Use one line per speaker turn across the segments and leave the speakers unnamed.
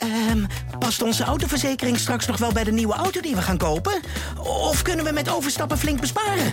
Ehm, past onze autoverzekering straks nog wel bij de nieuwe auto die we gaan kopen? Of kunnen we met overstappen flink besparen?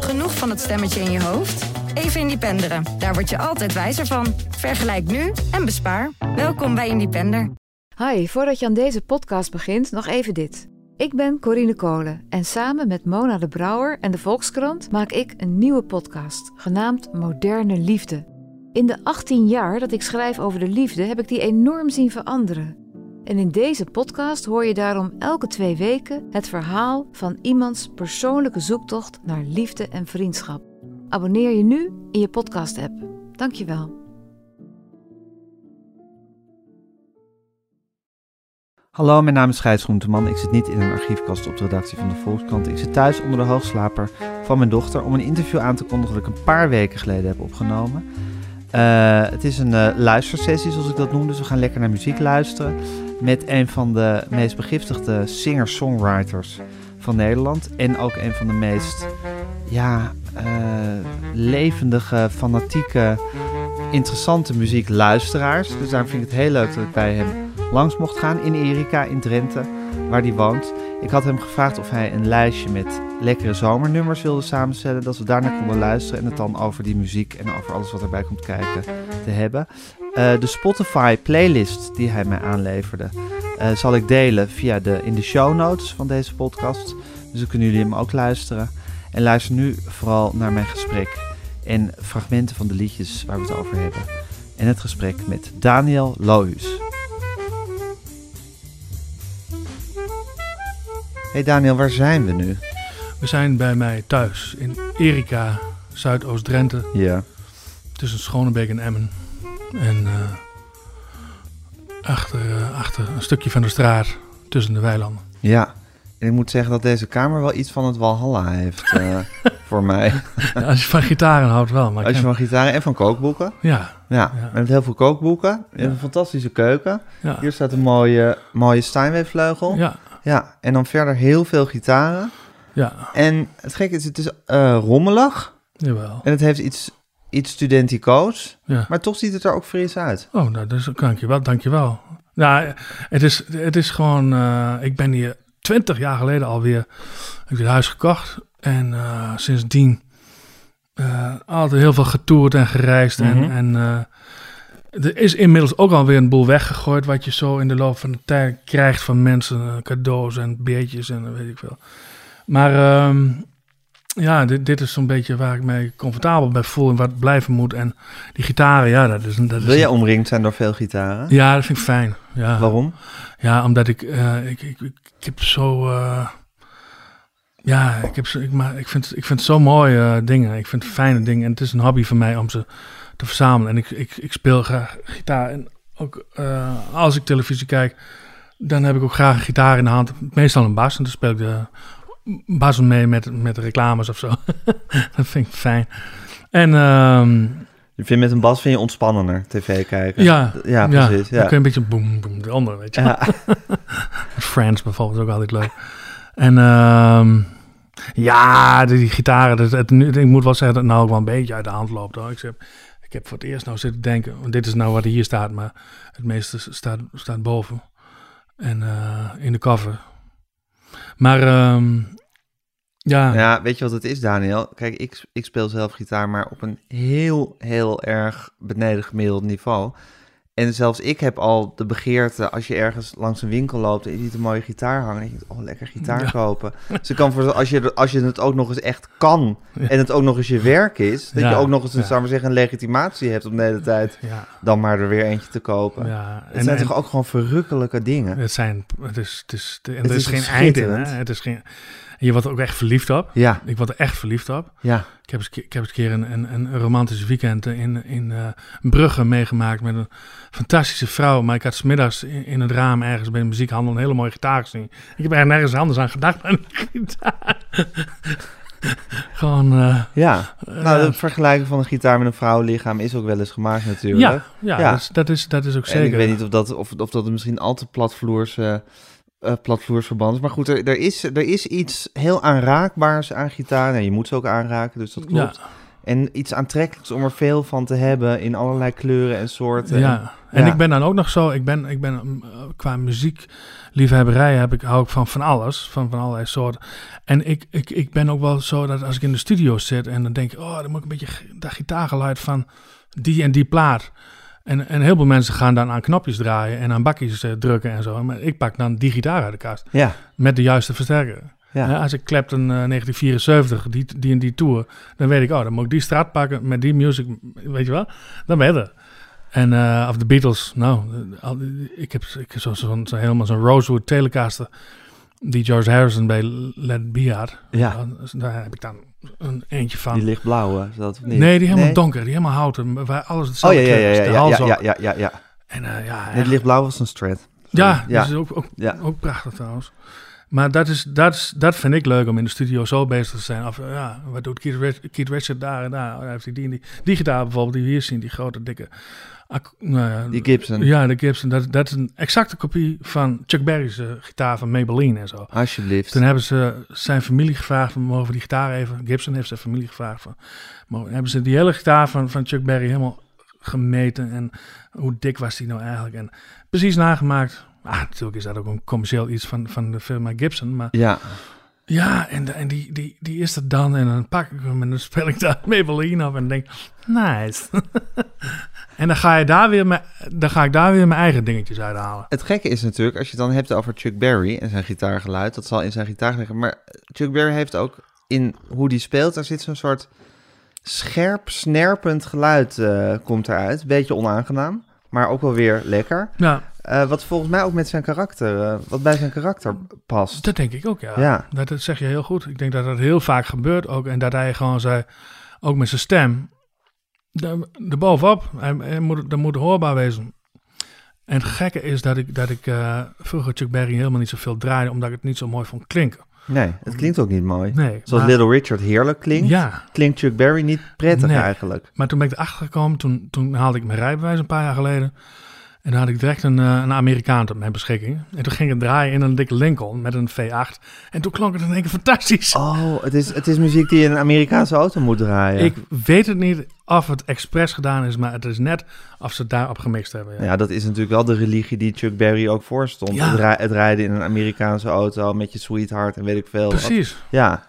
Genoeg van het stemmetje in je hoofd? Even Independeren. Daar word je altijd wijzer van. Vergelijk nu en bespaar. Welkom bij Independer.
Hi, voordat je aan deze podcast begint, nog even dit. Ik ben Corine Kolen en samen met Mona de Brouwer en de Volkskrant maak ik een nieuwe podcast, genaamd Moderne Liefde. In de 18 jaar dat ik schrijf over de liefde heb ik die enorm zien veranderen. En in deze podcast hoor je daarom elke twee weken het verhaal van iemands persoonlijke zoektocht naar liefde en vriendschap. Abonneer je nu in je podcast-app. Dankjewel.
Hallo, mijn naam is Gijs Groenteman. Ik zit niet in een archiefkast op de redactie van de Volkskrant. Ik zit thuis onder de hoogslaper van mijn dochter om een interview aan te kondigen dat ik een paar weken geleden heb opgenomen. Uh, het is een uh, luistersessie, zoals ik dat noem, dus we gaan lekker naar muziek luisteren met een van de meest begiftigde singer-songwriters van Nederland en ook een van de meest ja, uh, levendige, fanatieke, interessante muziekluisteraars. Dus daarom vind ik het heel leuk dat ik bij hem langs mocht gaan in Erika in Drenthe, waar hij woont. Ik had hem gevraagd of hij een lijstje met lekkere zomernummers wilde samenstellen, dat we daarna konden luisteren en het dan over die muziek en over alles wat erbij komt kijken te hebben. Uh, de Spotify playlist die hij mij aanleverde, uh, zal ik delen via de, in de show notes van deze podcast. Dus dan kunnen jullie hem ook luisteren. En luister nu vooral naar mijn gesprek en fragmenten van de liedjes waar we het over hebben. En het gesprek met Daniel Lohuus. Hey Daniel, waar zijn we nu?
We zijn bij mij thuis in Erika, Zuidoost-Drenthe.
Ja.
Tussen Schonebeek en Emmen. En uh, achter, uh, achter een stukje van de straat tussen de weilanden.
Ja, en ik moet zeggen dat deze kamer wel iets van het Walhalla heeft uh, voor mij.
Ja, als je van gitaren houdt wel. Maar
als je van gitaren en van kookboeken.
Ja.
Ja, ja. met heel veel kookboeken. Je hebt een fantastische keuken. Ja. Hier staat een mooie, mooie Steinway-vleugel.
Ja.
Ja, en dan verder heel veel gitaren.
Ja.
En het gekke is, het is uh, rommelig.
Jawel.
En het heeft iets, iets studenticoos.
Ja.
Maar toch ziet het er ook fris uit.
Oh, nou, dus dank je wel. Dank je wel. Nou, het is, het is gewoon... Uh, ik ben hier twintig jaar geleden alweer... Heb ik dit huis gekocht. En uh, sindsdien... altijd heel veel getoerd en gereisd. Mm -hmm. En... en er is inmiddels ook alweer een boel weggegooid wat je zo in de loop van de tijd krijgt van mensen. Cadeaus en beetjes en weet ik veel. Maar um, ja, dit, dit is zo'n beetje waar ik mij comfortabel bij voel en wat blijven moet. En die gitaren, ja, dat is... Dat is
Wil jij omringd zijn door veel gitaren?
Ja, dat vind ik fijn. Ja.
Waarom?
Ja, omdat ik, uh, ik, ik, ik, ik, heb zo... Uh, ja, ik, heb zo, ik, maar ik, vind, ik vind zo mooie uh, dingen. Ik vind fijne dingen. En het is een hobby van mij om ze te verzamelen. En ik, ik, ik speel graag gitaar. En ook uh, als ik televisie kijk, dan heb ik ook graag een gitaar in de hand. Meestal een bas. En dan speel ik de bas mee met, met reclames of zo. dat vind ik fijn. En... Um,
je vindt met een bas vind je ontspannender tv kijken.
Ja,
ja precies. Ja.
Dan kun je een beetje boem, boem, de andere, weet je.
Ja.
Friends bijvoorbeeld ook altijd leuk. En um, ja, die, die gitaren, het, het, ik moet wel zeggen dat het nou ook wel een beetje uit de hand loopt. Hoor. Ik, zeg, ik heb voor het eerst nou zitten denken, want dit is nou wat hier staat, maar het meeste staat, staat boven. En uh, in de cover. Maar um, ja.
Ja, weet je wat het is, Daniel? Kijk, ik, ik speel zelf gitaar, maar op een heel, heel erg beneden gemiddeld niveau. En zelfs ik heb al de begeerte, als je ergens langs een winkel loopt en je ziet een mooie gitaar hangen, en je denkt, oh, lekker gitaar ja. kopen. Dus kan voor als je, als je het ook nog eens echt kan ja. en het ook nog eens je werk is, dat ja. je ook nog eens, een, zou maar zeggen, een legitimatie hebt om de hele tijd dan maar er weer eentje te kopen.
Ja.
Het en, zijn toch ook gewoon verrukkelijke dingen?
Het zijn, het is, het is, en het er is, is geen eind in, hè? Het is geen... En je wordt er ook echt verliefd op.
Ja.
Ik word er echt verliefd op.
Ja.
Ik heb eens, ik heb eens een keer een, een, een romantisch weekend in, in uh, Brugge meegemaakt met een fantastische vrouw. Maar ik had smiddags in, in het raam ergens bij de muziekhandel een hele mooie gitaar gezien. Ik heb er nergens anders aan gedacht dan een gitaar. Gewoon... Uh,
ja, nou, het vergelijken van een gitaar met een vrouwenlichaam is ook wel eens gemaakt natuurlijk.
Ja, ja, ja. Dat, is, dat, is, dat is ook
en
zeker.
ik weet niet of dat, of, of dat misschien al te platvloers... Uh, uh, platvloersverband is. Maar goed, er, er, is, er is iets heel aanraakbaars aan gitaar. En je moet ze ook aanraken, dus dat klopt.
Ja.
En iets aantrekkelijks om er veel van te hebben in allerlei kleuren en soorten.
Ja, en
Ja.
ik ben dan ook nog zo, ik ben, ik ben mm, eh, qua muziekliefhebberij heb ik, hou ik van van alles, van, van allerlei soorten. En ik, ik, ik ben ook wel zo dat als ik in de studio zit en dan denk ik, oh, dan moet ik een beetje dat gitaargeluid van die en die plaat. En, en heel veel mensen gaan dan aan knopjes draaien en aan bakjes eh, drukken en zo. Maar ik pak dan die gitaar uit de kast
Ja,
met de juiste versterker.
ja.
Ja, als ik Clapton eh 1974, die, die en die tour, dan weet ik, oh, dan moet ik die straat pakken met die music, weet je wel? Dan ben je er. En eh of de Beatles, nou, eh, ik heb, ik heb zo, zo, zo helemaal zo'n Rosewood Telecaster die George Harrison bij Let had.
Ja.
Daar heb ik dan een eentje van.
Die lichtblauwe, is dat niet?
nee, die helemaal donker, die helemaal houten, waar alles
Oh
hetzelfde
ja, ja, ja,
kleur is,
ja,
de
ja,
hals
ja, ja, ja, ja, ja.
En eh, ja,
Nee, lichtblauw was een strat.
ja,
ja.
dat is ook, ook,
Ja.
ook prachtig trouwens. Maar dat, is, dat, is, dat vind ik leuk om in de studio zo bezig te zijn. Of ja, wat doet Keith, Rich- Keith Richard daar en daar? Oh, hij heeft hij die en die. Die gitaar bijvoorbeeld, die we hier zien, die grote, dikke... ja,
Die Gibson.
Ja, de Gibson. Dat, dat is een exacte kopie van Chuck Berry's eh, gitaar van Maybelline en zo.
Alsjeblieft.
Toen hebben ze zijn familie gevraagd, van, mogen we die gitaar even... Gibson heeft zijn familie gevraagd van... mogen- hebben ze die hele gitaar van, van Chuck Berry helemaal gemeten. En hoe dik was die nou eigenlijk? En precies nagemaakt. Ah, natuurlijk is dat ook een commercieel iets van, van de firma Gibson. Maar
Ja,
ja, en, de- en die, die, die is er dan. En dan pak ik hem en dan speel ik daar Maybelline op. En denk, nice. en dan ga, je daar weer mijn, dan ga ik daar weer mijn eigen dingetjes uithalen.
het gekke is natuurlijk, als je het dan hebt over Chuck Berry en zijn gitaargeluid, dat zal in zijn gitaar liggen. Maar Chuck Berry heeft ook in hoe die speelt, daar zit zo'n soort scherp, snerpend geluid eh, komt eruit. Beetje onaangenaam, maar ook wel weer lekker.
Ja,
Eh, wat volgens mij ook met zijn karakter, eh, wat bij zijn karakter past.
dat denk ik ook, ja.
Ja.
Dat, dat zeg je heel goed. Ik denk dat dat heel vaak gebeurt ook. En dat hij gewoon zei, ook met zijn stem, de, de bovenop, hij, hij moet, dat moet hoorbaar wezen. En het gekke is dat ik, dat ik eh, vroeger Chuck Berry helemaal niet zoveel draaide, omdat ik het niet zo mooi vond klinken.
Nee, het klinkt ook niet mooi.
Nee,
Zoals
maar-
Little Richard heerlijk klinkt,
Ja,
klinkt Chuck Berry niet prettig
Nee.
eigenlijk.
Maar toen ben ik erachter gekomen, toen, toen haalde ik mijn rijbewijs een paar jaar geleden. En dan had ik direct een, eh, een Amerikaan tot mijn beschikking. En toen ging het draaien in een dikke Lincoln met een V8. En toen klonk het in één keer fantastisch.
Oh, het is, het is muziek die in een Amerikaanse auto moet draaien.
Ik weet het niet of het expres gedaan is, maar het is net of ze het daarop gemixt hebben. Ja.
Ja, dat is natuurlijk wel de religie die Chuck Berry ook voorstond.
Ja.
Het, rij- het rijden in een Amerikaanse auto met je sweetheart en weet ik veel.
Precies.
Ja,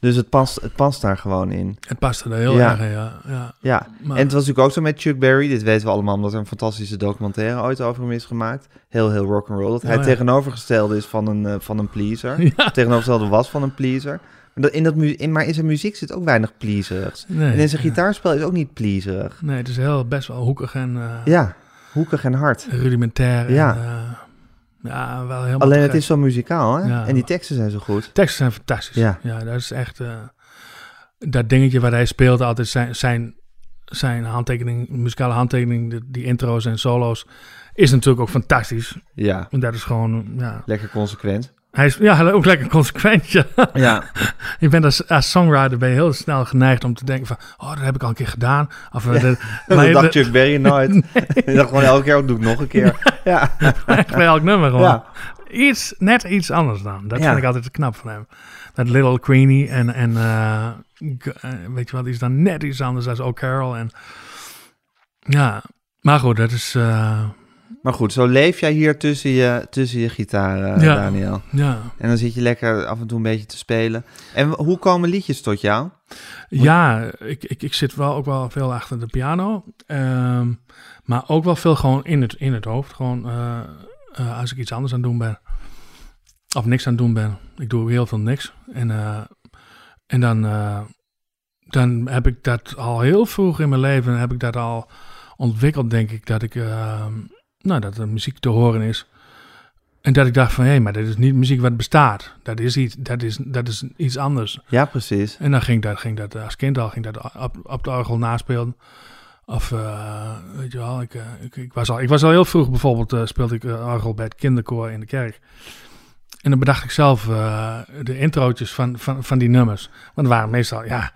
dus het past, het past daar gewoon in.
Het paste er heel
Ja.
erg in, ja. ja.
Ja,
Maar-
en het was natuurlijk ook zo met Chuck Berry. Dit weten we allemaal omdat er een fantastische documentaire ooit over hem is gemaakt. Heel, heel rock'n'roll. Dat hij
Oh,
tegenovergestelde is van een, eh, van een pleaser.
Ja.
Tegenovergestelde was van een pleaser. In dat in, maar in zijn muziek zit ook weinig pleaserigs.
Nee,
En in zijn
ja.
gitaarspel is ook niet pleaserig.
Nee, het is heel best wel hoekig en eh,
Ja, hoekig en hard.
rudimentair.
Ja.
En, eh, ja, wel helemaal
Alleen het is zo muzikaal, hè?
Ja.
En die teksten zijn zo goed.
Teksten zijn fantastisch.
Ja.
Ja, dat is echt... eh, dat dingetje waar hij speelt, altijd zijn, zijn, zijn handtekening, muzikale handtekening, de- die intro's en solo's, is natuurlijk ook fantastisch.
Ja,
En dat is gewoon, ja...
lekker consequent.
Hij is ja, ook lekker consequent, ja.
Ja,
Je bent als, als songwriter ben je heel snel geneigd om te denken van... Oh, dat heb ik al een keer gedaan. Of, eh, de-
dat
maar je-
dacht Chuck Berry nooit. Je dacht gewoon elke keer, oh, doe ik nog een keer. Ja,
echt bij elk nummer gewoon.
ja.
Iets, net iets anders dan. Dat
Ja.
vind ik altijd knap van hem. Dat Little Queenie en, en eh, eh, weet je wat, die is dan net iets anders dan O'Carroll. En ja, maar goed, dat is,
Maar goed, zo leef jij hier tussen je, tussen je gitaar, eh,
Ja.
Daniel.
ja.
En dan zit je lekker af en toe een beetje te spelen. En hoe komen liedjes tot jou?
Ja, ik, ik, ik zit wel ook wel veel achter de piano. Ehm, maar ook wel veel gewoon in het, in het hoofd. Gewoon eh, eh, als ik iets anders aan het doen ben. Of niks aan het doen ben. Ik doe heel veel niks. En, en dan, dan heb ik dat al heel vroeg in mijn leven heb ik dat al ontwikkeld, denk ik. Dat ik eh, nou, dat er muziek te horen is. En dat ik dacht van, hé, maar dit is niet muziek wat bestaat. Dat is iets, dat is, dat is iets anders.
Ja, precies.
En dan ging dat, ging dat als kind al, ging dat op, op de orgel naspelen. Of, eh, weet je wel, ik, eh, ik, ik, was al, ik was al heel vroeg bijvoorbeeld, eh, speelde ik eh, orgel bij het kinderkoor in de kerk. En dan bedacht ik zelf eh, de introotjes van, van, van die nummers. Want er waren meestal, ja,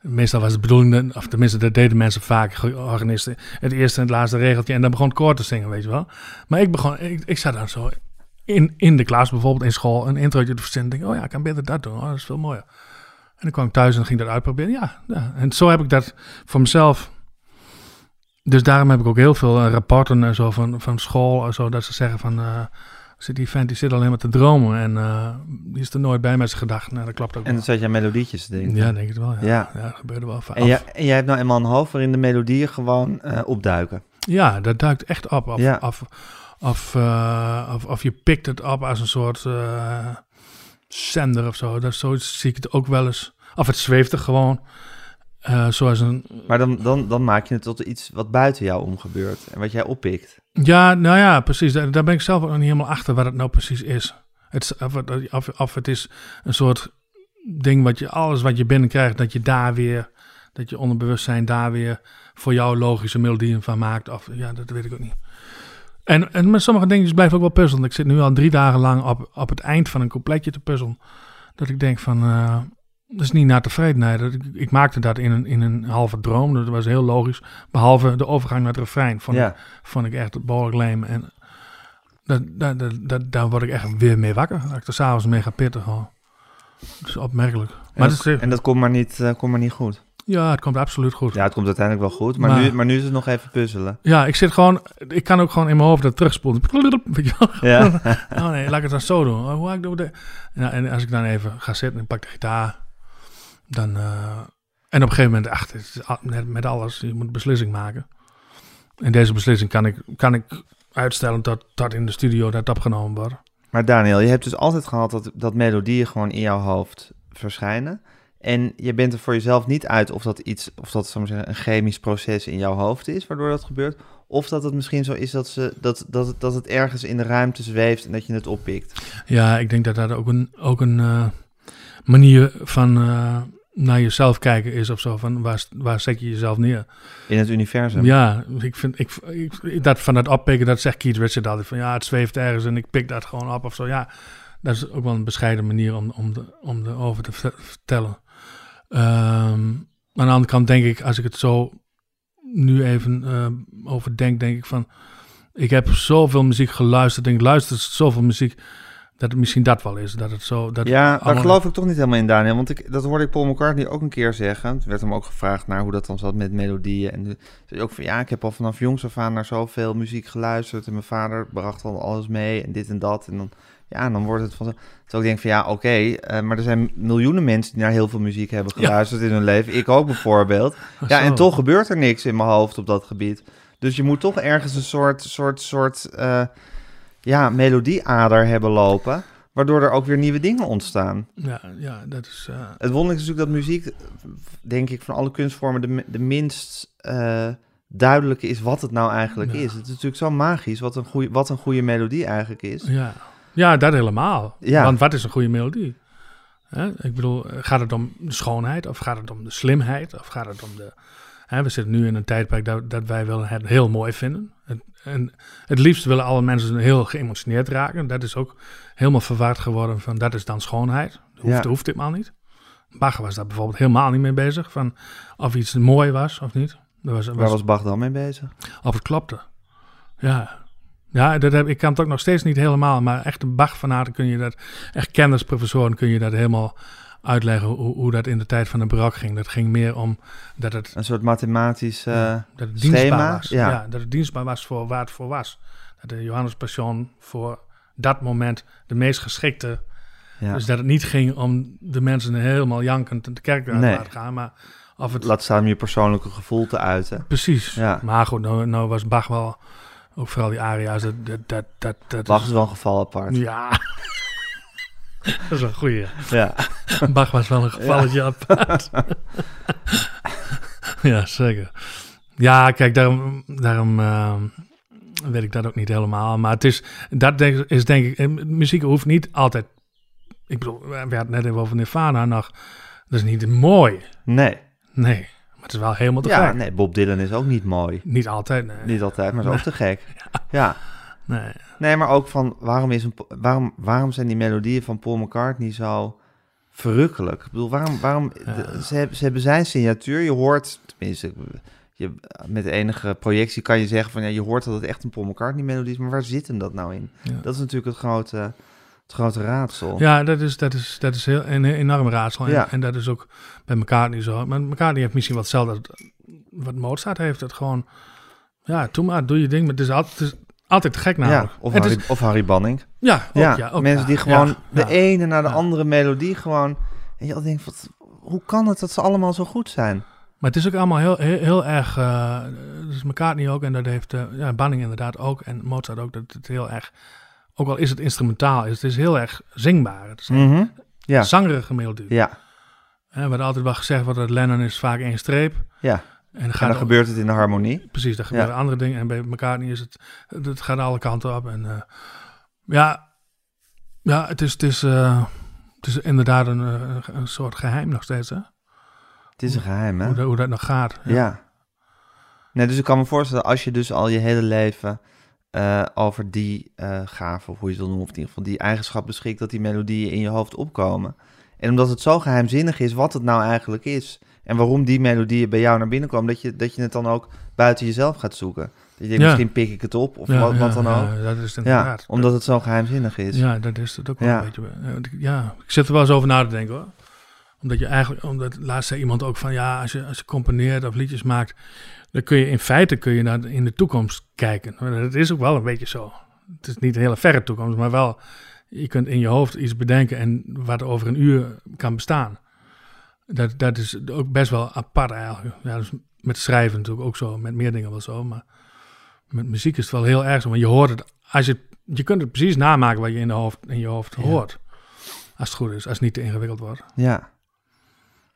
meestal was het bedoeling, of tenminste dat deden mensen vaak, organisten, het eerste en het laatste regeltje. En dan begon het koor te zingen, weet je wel. Maar ik begon, ik, ik zat dan zo in, in de klas bijvoorbeeld, in school, een introotje te verzinnen. Denk, oh ja, ik kan beter dat doen, oh, dat is veel mooier. En dan kwam ik thuis en ging dat uitproberen. Ja. En zo heb ik dat voor mezelf. Dus daarom heb ik ook heel veel eh, rapporten en zo van, van school en zo. Dat ze zeggen van, eh, zit die vent die zit alleen maar te dromen. En eh, die is er nooit bij met zijn gedachten. Nou, dat klopt ook
En dan zat je melodietjes te denken.
Ja, denk ik wel. Ja,
Ja.
ja. dat gebeurde wel vaak.
En, jij, en jij hebt nou eenmaal een hoofd waarin de melodieën gewoon eh, opduiken.
Ja, dat duikt echt op. Of,
Ja.
of, of, eh, of, of je pikt het op als een soort zender of zo. Dat, zo zie ik het ook wel eens. Of het zweeft er gewoon. Eh, zoals een...
Maar dan, dan, dan maak je het tot iets wat buiten jou om gebeurt. En wat jij oppikt.
Ja, nou ja, precies. Daar, daar ben ik zelf ook nog niet helemaal achter wat het nou precies is. Het, of, het- of, of het is een soort ding wat je, alles wat je binnenkrijgt, dat je daar weer, dat je onderbewustzijn daar weer voor jou logische melodieën van maakt. Of ja, dat weet ik ook niet. En, en met sommige dingetjes blijf ik ook wel puzzelen. Ik zit nu al drie dagen lang op, op het eind van een coupletje te puzzelen. Dat ik denk van, eh, dat is niet naar tevredenheid. Ik, ik maakte dat in een, in een halve droom. Dat was heel logisch. Behalve de overgang naar het refrein. Vond, ik,
Ja.
vond ik echt behoorlijk leem. En dat, dat, dat, dat, daar word ik echt weer mee wakker. Dat ik er s'avonds mee ga pitten. Gewoon. Dat is opmerkelijk.
En,
Maar
dat,
is,
en dat komt maar, niet, eh, komt maar niet goed.
ja, het komt absoluut goed.
Ja, het komt uiteindelijk wel goed. Maar,
Maar-
nu, maar nu is het nog even puzzelen.
Ja, ik zit gewoon... Ik kan ook gewoon in mijn hoofd dat terugspoelen.
Ja.
Oh nee, laat ik het dan zo doen. Oh, hoe ik en als ik dan even ga zitten en pak de gitaar, dan... eh, en op een gegeven moment, ach, net met alles, je moet een beslissing maken. En deze beslissing kan ik, kan ik uitstellen tot, tot in de studio dat opgenomen wordt.
Maar Daniel, je hebt dus altijd gehad dat, dat melodieën gewoon in jouw hoofd verschijnen. En je bent er voor jezelf niet uit of dat iets, of dat zal zeggen, een chemisch proces in jouw hoofd is, waardoor dat gebeurt. Of dat het misschien zo is dat, ze, dat, dat, het, dat het ergens in de ruimte zweeft en dat je het oppikt.
Ja, ik denk dat dat ook een, ook een eh, manier van eh, naar jezelf kijken is of zo. Van waar, waar zet je jezelf neer?
In het universum.
Ja, ik vind ik, ik, dat van dat oppikken, dat zegt Keith Richard altijd van ja, het zweeft ergens en ik pik dat gewoon op of zo. Ja, dat is ook wel een bescheiden manier om, om, de, om erover te ver- vertellen. Ehm, aan de andere kant denk ik, als ik het zo nu even eh, overdenk, denk ik van ik heb zoveel muziek geluisterd en ik luister zoveel muziek dat het misschien dat wel is. Dat het zo, dat
Ja, daar
allemaal-
geloof ik toch niet helemaal in, Daniel. Want ik, dat hoorde ik Paul McCartney ook een keer zeggen. Het werd hem ook gevraagd naar hoe dat dan zat met melodieën. En zei ook van, ja, ik heb al vanaf jongs af aan naar zoveel muziek geluisterd. En mijn vader bracht al alles mee en dit en dat. En dan, ja, dan wordt het van. Terwijl ik denk van, ja, oké. eh, maar er zijn miljoenen mensen die naar heel veel muziek hebben
Ja.
geluisterd in hun leven. Ik ook bijvoorbeeld. Ja, en toch gebeurt er niks in mijn hoofd op dat gebied. Dus je moet toch ergens een soort, soort, soort eh, ja, melodieader hebben lopen. Waardoor er ook weer nieuwe dingen ontstaan.
Ja, ja, dat is... eh,
Het wonderlijke is natuurlijk dat muziek, denk ik, van alle kunstvormen de, de minst eh, duidelijke is wat het nou eigenlijk
Ja.
is. Het is natuurlijk zo magisch wat een goede, wat een goede melodie eigenlijk is.
Ja, ja dat helemaal.
Ja.
Want wat is een goede melodie? Hè? Ik bedoel, gaat het om de schoonheid of gaat het om de slimheid of gaat het om de... Hè, we zitten nu in een tijdperk dat, dat wij wel het heel mooi vinden. Het, en het liefst willen alle mensen heel geëmotioneerd raken. Dat is ook helemaal verwaard geworden van dat is dan schoonheid. Dat hoeft,
Ja.
hoeft ditmaal niet. Bach was daar bijvoorbeeld helemaal niet mee bezig. Van of iets mooi was of niet. Dat was,
Waar was Bach dan mee bezig?
of het klopte. Ja, ja dat heb, ik kan het ook nog steeds niet helemaal. Maar echt een Bach-fanaten kun je dat... Echt kennisprofessoren kun je dat helemaal uitleggen... Hoe, hoe dat in de tijd van de barok ging. Dat ging meer om dat het,
Een soort mathematisch... eh,
ja, dat het dienstbaar
schema,
was.
ja.
Ja. dat het dienstbaar was voor waar het voor was. Dat de Johannes Passion voor dat moment de meest geschikte...
ja.
Dus dat het niet ging om de mensen helemaal jankend de kerk uit
Nee.
laten gaan. Maar of het...
Laat staan om je persoonlijke gevoel te uiten.
Precies.
Ja.
Maar goed, nou, nou was Bach wel... Ook vooral die aria's, dat, dat, dat, dat,
Bach
is
wel een geval apart.
Ja. Dat is een goeie.
Ja.
Bach was wel een gevalletje apart. ja, zeker. Ja, kijk, daarom, daarom eh, weet ik dat ook niet helemaal. Maar het is, dat denk, is denk ik, eh, muziek hoeft niet altijd... Ik bedoel, we hadden het net even over Nirvana nog. Dat is niet mooi.
Nee.
Nee, maar het is wel helemaal te
Ja,
gek.
nee, Bob Dylan is ook niet mooi.
Niet altijd, nee.
Niet altijd, maar is ook te gek. Ja.
Nee.
Nee, maar ook van waarom, is een, waarom, waarom zijn die melodieën van Paul McCartney zo verrukkelijk? Ik bedoel, waarom, waarom de- ze, hebben, ze hebben zijn signatuur. Je hoort, tenminste, je, met enige projectie kan je zeggen van ja, je hoort dat het echt een Paul McCartney melodie is, maar waar zit hem dat nou in?
Ja.
Dat is natuurlijk het grote, Het grote raadsel.
Ja, dat is, dat is, dat is heel, een enorm raadsel. En,
Ja.
en dat is ook bij elkaar niet zo. Maar McCartney heeft misschien wat hetzelfde wat Mozart heeft. Het gewoon, ja, doe maar, doe je ding. Maar het is altijd, het is altijd te gek
Ja,
namelijk.
of, Harry,
is-
of Harry Banning.
ja, ook,
ja,
ja, ook,
mensen die gewoon de ene na de andere melodie gewoon... En je al denkt, wat, hoe kan het dat ze allemaal zo goed zijn?
Maar het is ook allemaal heel, heel, heel erg. eh dus McCartney ook en dat heeft eh, ja, Banning inderdaad ook en Mozart ook. Dat het heel erg. Ook al is het instrumentaal, is het is heel erg zingbaar. Het is
Mhm. Ja,
zangerige melodie.
ja,
Hè, wat altijd wel gezegd wordt, dat Lennon is vaak één streep.
ja.
En dan
En dan gebeurt het in de harmonie.
Precies, daar gebeuren andere dingen. En bij McCartney is het, het gaat alle kanten op. En eh, ja, ja, het is, het is, eh, het is inderdaad een, eh, een soort geheim nog steeds, hè?
Het is een geheim, hè?
Hoe, dat, hoe dat nog gaat.
Ja. Nee, dus ik kan me voorstellen, als je dus al je hele leven over die gave, of hoe je het wil noemen, of in ieder geval die eigenschap beschikt, dat die melodieën in je hoofd opkomen. En omdat het zo geheimzinnig is wat het nou eigenlijk is, en waarom die melodieën bij jou naar binnen komen, dat je, dat je het dan ook buiten jezelf gaat zoeken. Dat je denkt, misschien pik ik het op, of wat, dan ook.
Ja, dat is inderdaad.
omdat het zo geheimzinnig is.
Ja, dat is het ook wel een beetje. Ja, ik- zit er wel eens over na te denken hoor. Omdat je eigenlijk, omdat laatst zei iemand ook van ja, als je, als je componeert of liedjes maakt, dan kun je in feite kun je naar de- in de toekomst kijken. Dat is ook wel een beetje zo. Het is niet een hele verre toekomst, maar wel, je kunt in je hoofd iets bedenken en wat over een uur kan bestaan. Dat, dat is ook best wel apart eigenlijk. Ja, dus met schrijven natuurlijk ook zo, met meer dingen wel zo, maar met muziek is het wel heel erg zo. Want je hoort het, als je, je kunt het precies namaken wat je in, de hoofd, in je hoofd
Ja.
hoort. Als het goed is, als het niet te ingewikkeld wordt.
Ja.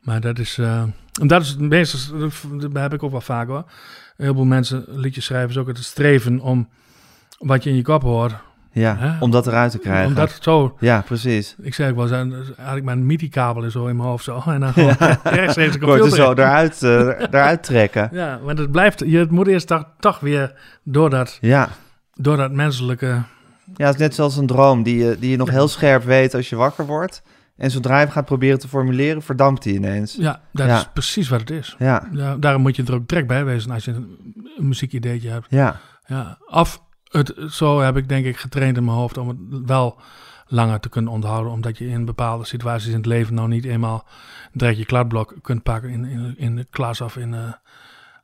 Maar dat is, eh, en dat is het meeste, dat heb ik ook wel vaak hoor. Heel veel mensen, liedjes schrijven, is ook het streven om wat je in je kop hoort.
Ja,
Hè?
om dat eruit te krijgen.
Om dat zo,
Ja, precies.
ik zeg ook wel, eens, had ik een MIDI-kabel zo in mijn hoofd zo. En dan gewoon rechtstreeks computer
zo eruit, eh, eruit trekken.
Ja, want het blijft, je het moet eerst toch, toch weer door dat,
Ja.
door dat menselijke...
Ja, het is net zoals een droom die je, die je nog heel scherp weet als je wakker wordt. En zodra je hem gaat proberen te formuleren, verdampt hij ineens.
Ja, dat
Ja.
is precies wat het is.
Ja,
Ja, daarom moet je er ook trek bij wezen als je een, een muziekideetje hebt.
ja,
Ja, of het, zo heb ik denk ik getraind in mijn hoofd om het wel langer te kunnen onthouden. Omdat je in bepaalde situaties in het leven nou niet eenmaal direct je kladblok kunt pakken in, in, in de klas of in, eh,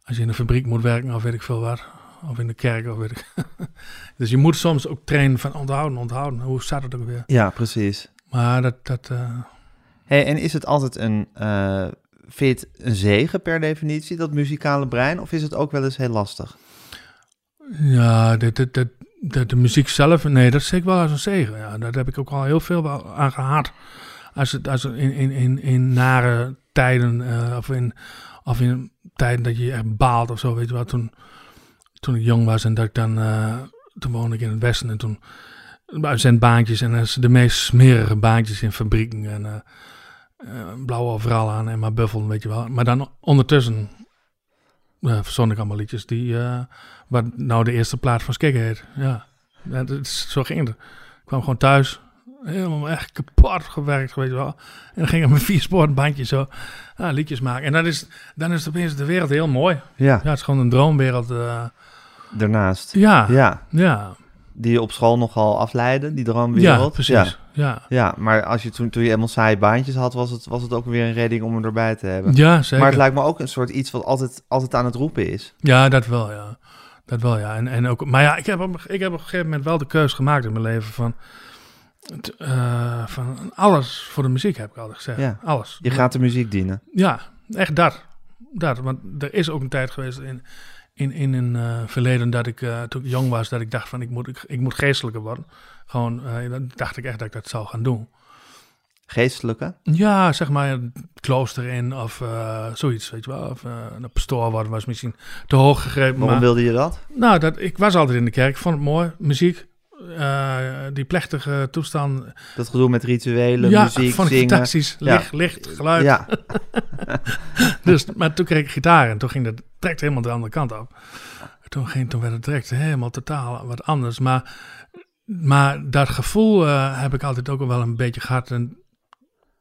als je in een fabriek moet werken of weet ik veel wat. Of in de kerk of weet ik. dus je moet soms ook trainen van onthouden, onthouden. Hoe staat het ook weer?
ja, precies.
Maar dat, dat eh,
Hey, en is het altijd een, vind je het een zegen per definitie, dat muzikale brein? Of is het ook wel eens heel lastig?
Ja, de, de, de, de, muziek zelf, nee, dat zie ik wel als een zegen. Ja, daar heb ik ook al heel veel aan gehad. Als het, als in, in, in, in nare tijden, eh, of, in, of in tijden dat je echt baalt of zo, weet je wel. Toen, toen ik jong was en dat ik dan, eh, toen woonde ik in het westen en toen baantjes en dat de meest smerige baantjes in fabrieken en eh, blauwe overal aan en maar buffel, weet je wel. Maar dan ondertussen uh, verzon ik allemaal liedjes die, wat nou de eerste plaat van Skikker heet. Ja, ja dat is, zo ging het. Ik kwam gewoon thuis, helemaal echt kapot gewerkt, weet je wel. En dan ging ik met vier sporenbandje zo liedjes maken. En dan is, dan is het opeens de wereld heel mooi.
Ja,
Ja, het is gewoon een droomwereld. eh.
daarnaast.
ja, ja,
Ja,
ja,
die je op school nogal afleiden, die droomwereld.
precies.
Ja.
Ja,
Ja, maar als je toen, toen je helemaal saaie baantjes had, was het, was het ook weer een redding om hem erbij te hebben.
ja, zeker.
Maar het lijkt me ook een soort iets wat altijd, altijd aan het roepen is.
Ja, dat wel, ja. Dat wel, ja. En, en ook, maar ja, ik heb, op, ik heb op een gegeven moment wel de keus gemaakt in mijn leven van, eh, van alles voor de muziek, heb ik altijd gezegd.
Ja.
Alles.
Je gaat de muziek dienen.
Ja, echt dat. dat. Want er is ook een tijd geweest in, in, in een eh, verleden dat ik, eh, toen ik jong was, dat ik dacht van ik moet, ik, ik moet geestelijker worden. Gewoon, dan dacht ik echt dat ik dat zou gaan doen.
Geestelijke.
Ja, zeg maar het klooster in of eh, zoiets, weet je wel. Of uh, een pastoor worden was misschien te hoog gegrepen.
Waarom
maar,
wilde je dat?
Nou, dat, ik was altijd in de kerk, ik vond het mooi. Muziek, uh, die plechtige toestand.
Dat gedoe met rituelen,
ja,
muziek,
vond ik
zingen.
fantastisch. Licht,
ja.
licht, geluid.
Ja.
dus, maar toen kreeg ik gitaar en toen ging dat direct helemaal de andere kant op. Toen, ging, toen werd het direct helemaal totaal wat anders. Maar, maar dat gevoel heb ik altijd ook wel een beetje gehad. En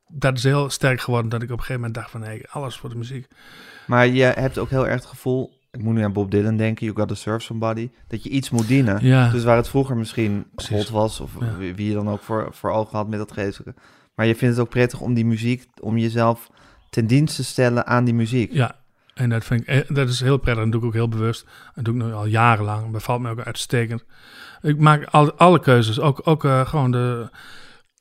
dat is heel sterk geworden dat ik op een gegeven moment dacht van... Hey, alles voor de muziek.
Maar je hebt ook heel erg het gevoel... ik moet nu aan Bob Dylan denken, You Gotta Serve Somebody, dat je iets moet dienen.
Ja.
Dus waar het vroeger misschien. God was, of
Ja.
wie, je dan ook voor, voor ogen had met dat geestelijke. Maar je vindt het ook prettig om die muziek, om jezelf ten dienste te stellen aan die muziek.
Ja, en dat, vind ik, eh, dat is heel prettig. Dat doe ik ook heel bewust. Dat doe ik nu al jarenlang. Bevalt me ook uitstekend. Ik maak al, alle keuzes. Ook, ook eh, gewoon de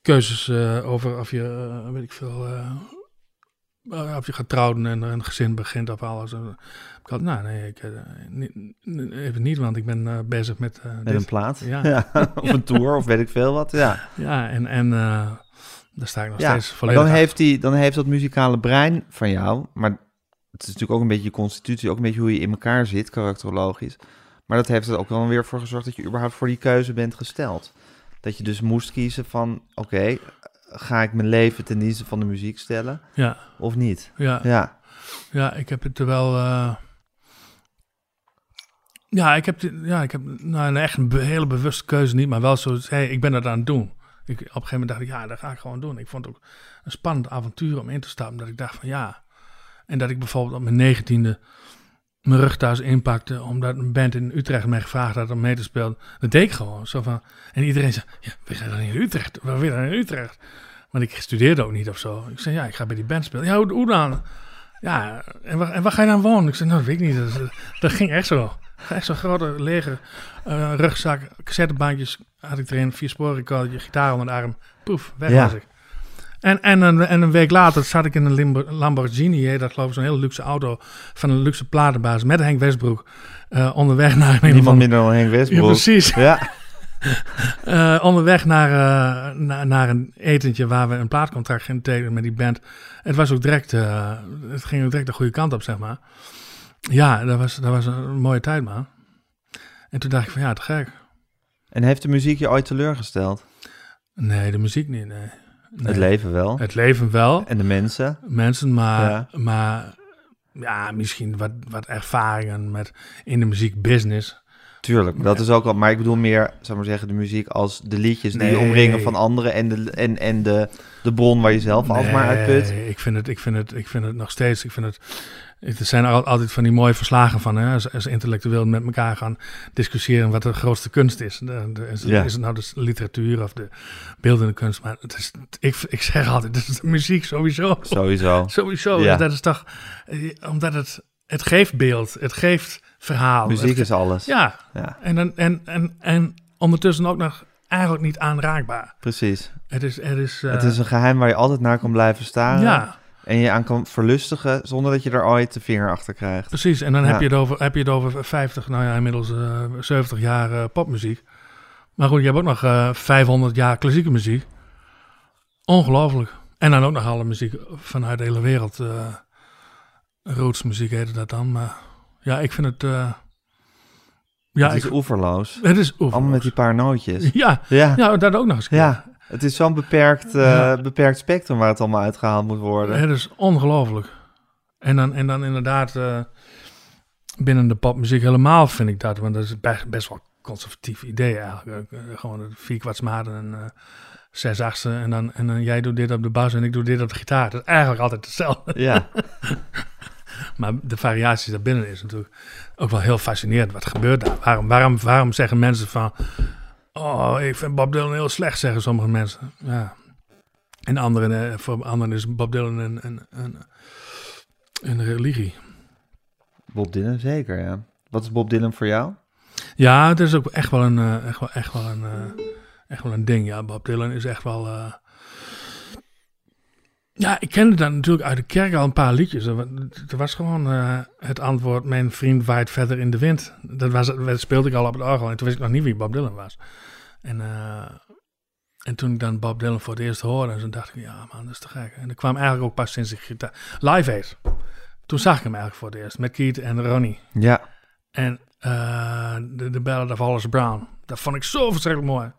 keuzes eh, over of je, eh, weet ik veel, eh, of je gaat trouwen en een gezin begint of alles. Ik had, nou nee, ik, niet, even niet, want ik ben bezig met
Met een plaat.
Ja.
of een tour, of weet ik veel wat. Ja,
Ja, en, en daar sta ik nog
ja.
steeds volledig
dan heeft, die, dan heeft dat muzikale brein van jou, maar het is natuurlijk ook een beetje je constitutie, ook een beetje hoe je in elkaar zit, karakterologisch. Maar dat heeft er ook wel weer voor gezorgd dat je überhaupt voor die keuze bent gesteld. Dat je dus moest kiezen van, oké, ga ik mijn leven ten dienste van de muziek stellen
Ja,
of niet?
ja.
Ja,
Ja, ik heb het er wel. eh, ja, ik heb, ja, ik heb nou, een echt een be- hele bewuste keuze niet, maar wel zo. Hey, ik ben dat aan het doen. Ik, op een gegeven moment dacht ik, ja, dat ga ik gewoon doen. Ik vond het ook een spannend avontuur om in te stappen. Dat ik dacht van ja. En dat ik bijvoorbeeld op mijn negentiende mijn rug thuis inpakte, omdat een band in Utrecht mij gevraagd had om mee te spelen. Dat deed ik gewoon. Zo van, en iedereen zei, ja, we gaan dan in Utrecht. We willen in Utrecht. Want ik studeerde ook niet of zo. Ik zei, ja, ik ga bij die band spelen. Ja, hoe, hoe dan? Ja, en waar, en waar ga je dan wonen? Ik zei, nou, dat weet ik niet. Dat, dat ging echt zo. Echt zo'n grote lege eh, rugzak, cassettebandjes had ik erin, vier sporen gitaar onder de arm. Poef, weg
Ja.
was ik. En, en, een, en een week later zat ik in een Lamborghini, hè, dat geloof ik zo'n hele luxe auto van een luxe platenbaas met Henk Westbroek eh, onderweg naar
niemand minder dan Henk
Ja,
Westbroek.
precies.
Ja,
Eh, onderweg naar, eh, na- naar een etentje waar we een plaatcontract gingen tekenen met die band. Het was ook direct, het ging ook direct de goede kant op, zeg maar. Ja, dat was, dat was een mooie tijd, man. En toen dacht ik van, ja, te gek.
en heeft de muziek je ooit teleurgesteld?
Nee, de muziek niet, nee. Nee.
Het leven wel.
Het leven wel,
En de mensen?
mensen, maar,
Ja.
maar ja, misschien wat, wat ervaringen met in de muziekbusiness.
Tuurlijk, dat is ook al. Maar ik bedoel meer, zou maar zeggen, de muziek als de liedjes die
Nee.
omringen van anderen en de, en, en de, de bron waar je zelf alsmaar uit put.
Nee, ik vind het, ik vind het, ik vind het nog steeds. Ik vind het. Het zijn al- altijd van die mooie verslagen van, hè, als, als intellectueel met elkaar gaan discussiëren wat de grootste kunst is. De, de- is,
Ja.
is het nou de literatuur of de beeldende kunst? Maar het is, ik, ik zeg altijd, het is de muziek sowieso.
Sowieso.
Sowieso.
Ja.
Dat is toch, eh, omdat het, het geeft beeld, het geeft verhaal.
Muziek
Het-
is alles.
Ja,
Ja,
en, en, en, en ondertussen ook nog eigenlijk niet aanraakbaar.
precies.
Het is, het is, eh,
het is een geheim waar je altijd naar kan blijven staren.
ja,
En je aan kan verlustigen zonder dat je er ooit de vinger achter krijgt.
Precies, en dan
Ja.
heb, je het over, heb je het over 50, nou ja, inmiddels eh 70 jaar eh, popmuziek. Maar goed, je hebt ook nog eh 500 jaar klassieke muziek. Ongelooflijk. En dan ook nog alle muziek vanuit de hele wereld. rootsmuziek heette dat dan. Maar ja, ik vind het... ja,
het is
ik,
oeverloos.
het is oeverloos.
Allemaal met die paar nootjes.
Ja,
Ja,
ja, dat ook nog eens.
ja. Het is zo'n beperkt, eh,
Ja.
beperkt spectrum waar het allemaal uitgehaald moet worden.
Het is ongelooflijk. En dan, en dan inderdaad eh, binnen de popmuziek helemaal vind ik dat. Want dat is best, best wel een conservatief idee eigenlijk. Eh, gewoon vier kwartsmaten en zes achtste. En dan, en dan jij doet dit op de bas en ik doe dit op de gitaar. Dat is eigenlijk altijd hetzelfde.
Ja,
Maar de variaties daarbinnen is natuurlijk ook wel heel fascinerend. Wat gebeurt daar? Waarom, waarom, waarom zeggen mensen van... Oh, ik vind Bob Dylan heel slecht, zeggen sommige mensen. Ja. En anderen, eh, voor anderen is Bob Dylan een, een, een, een religie.
Bob Dylan zeker, ja. Wat is Bob Dylan voor jou?
Ja, het is ook echt wel een, eh, echt wel, echt wel een, eh, echt wel een ding. Ja, Bob Dylan is echt wel... Ja, ik kende dan natuurlijk uit de kerk al een paar liedjes. Er Er was gewoon het antwoord... Mijn vriend waait verder in de wind. Dat, was, dat speelde ik al op het orgel. En toen wist ik nog niet wie Bob Dylan was. En, eh, en toen ik dan Bob Dylan voor het eerst hoorde... En toen dacht ik, ja man, dat is te gek. En dat kwam eigenlijk ook pas sinds ik gitaar... Live Aid. Toen zag ik hem eigenlijk voor het eerst. Met Keith en Ronnie.
Ja,
En eh, de, de Ballad of Wallace Brown. Dat vond ik zo verschrikkelijk mooi.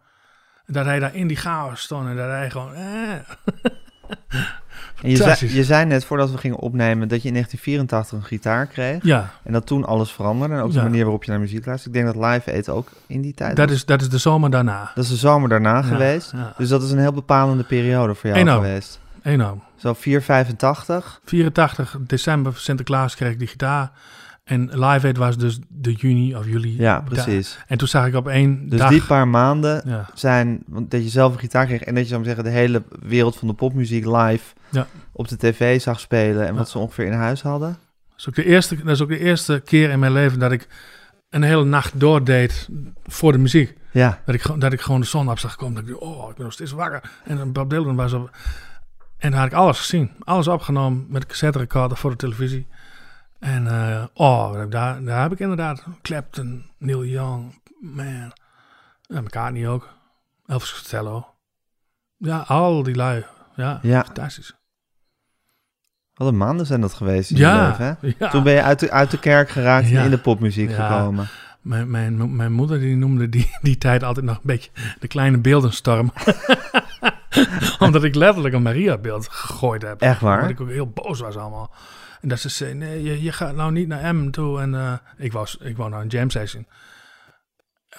Dat hij daar in die chaos stond en dat hij gewoon... Eh.
en je zei, je zei net voordat we gingen opnemen dat je in 1984 een gitaar kreeg.
Ja,
En dat toen alles veranderde. En ook de
Ja.
manier waarop je naar muziek luistert. Ik denk dat Live Aid ook in die tijd
dat
was.
is, dat is de zomer daarna.
Dat is de zomer daarna
Ja,
geweest.
Ja,
Dus dat is een heel bepalende periode voor jou geweest.
enorm.
Zo 485.
84 december, Sinterklaas kreeg ik die gitaar. En Live Aid was dus de juni of juli.
Ja, precies.
En toen zag ik op één
Dus
dag...
die paar maanden
Ja,
zijn, want dat je zelf een gitaar kreeg en dat je zou zeggen de hele wereld van de popmuziek live
Ja.
op de tv zag spelen en
Ja.
wat ze ongeveer in huis hadden.
dat is, ook de eerste, dat is ook de eerste keer in mijn leven dat ik een hele nacht doordeed voor de muziek.
Ja,
Dat ik, gewoon- dat ik gewoon de zon op zag komen. Dat ik oh, ik ben nog steeds wakker. En Bob Dylan was op. En daar had ik alles gezien. Alles opgenomen met cassette recorder voor de televisie. En eh, oh, daar, daar heb ik inderdaad Clapton, Neil Young, man. Ja, McCartney ook. Elvis Costello. Ja, al die lui. Ja,
ja.
fantastisch.
Wat een maanden zijn dat geweest in je
Ja,
leven, hè?
ja.
Toen ben je uit de, uit de kerk geraakt en in de popmuziek
Ja.
gekomen.
Mijn, mijn, mijn moeder die noemde die, die tijd altijd nog een beetje de kleine beeldenstorm. Omdat ik letterlijk een Maria-beeld gegooid heb.
Echt waar?
Omdat ik ook heel boos was allemaal. En dat ze zei, nee, je, je gaat nou niet naar Emmen toe. En eh, ik, was, ik wou naar een jam session.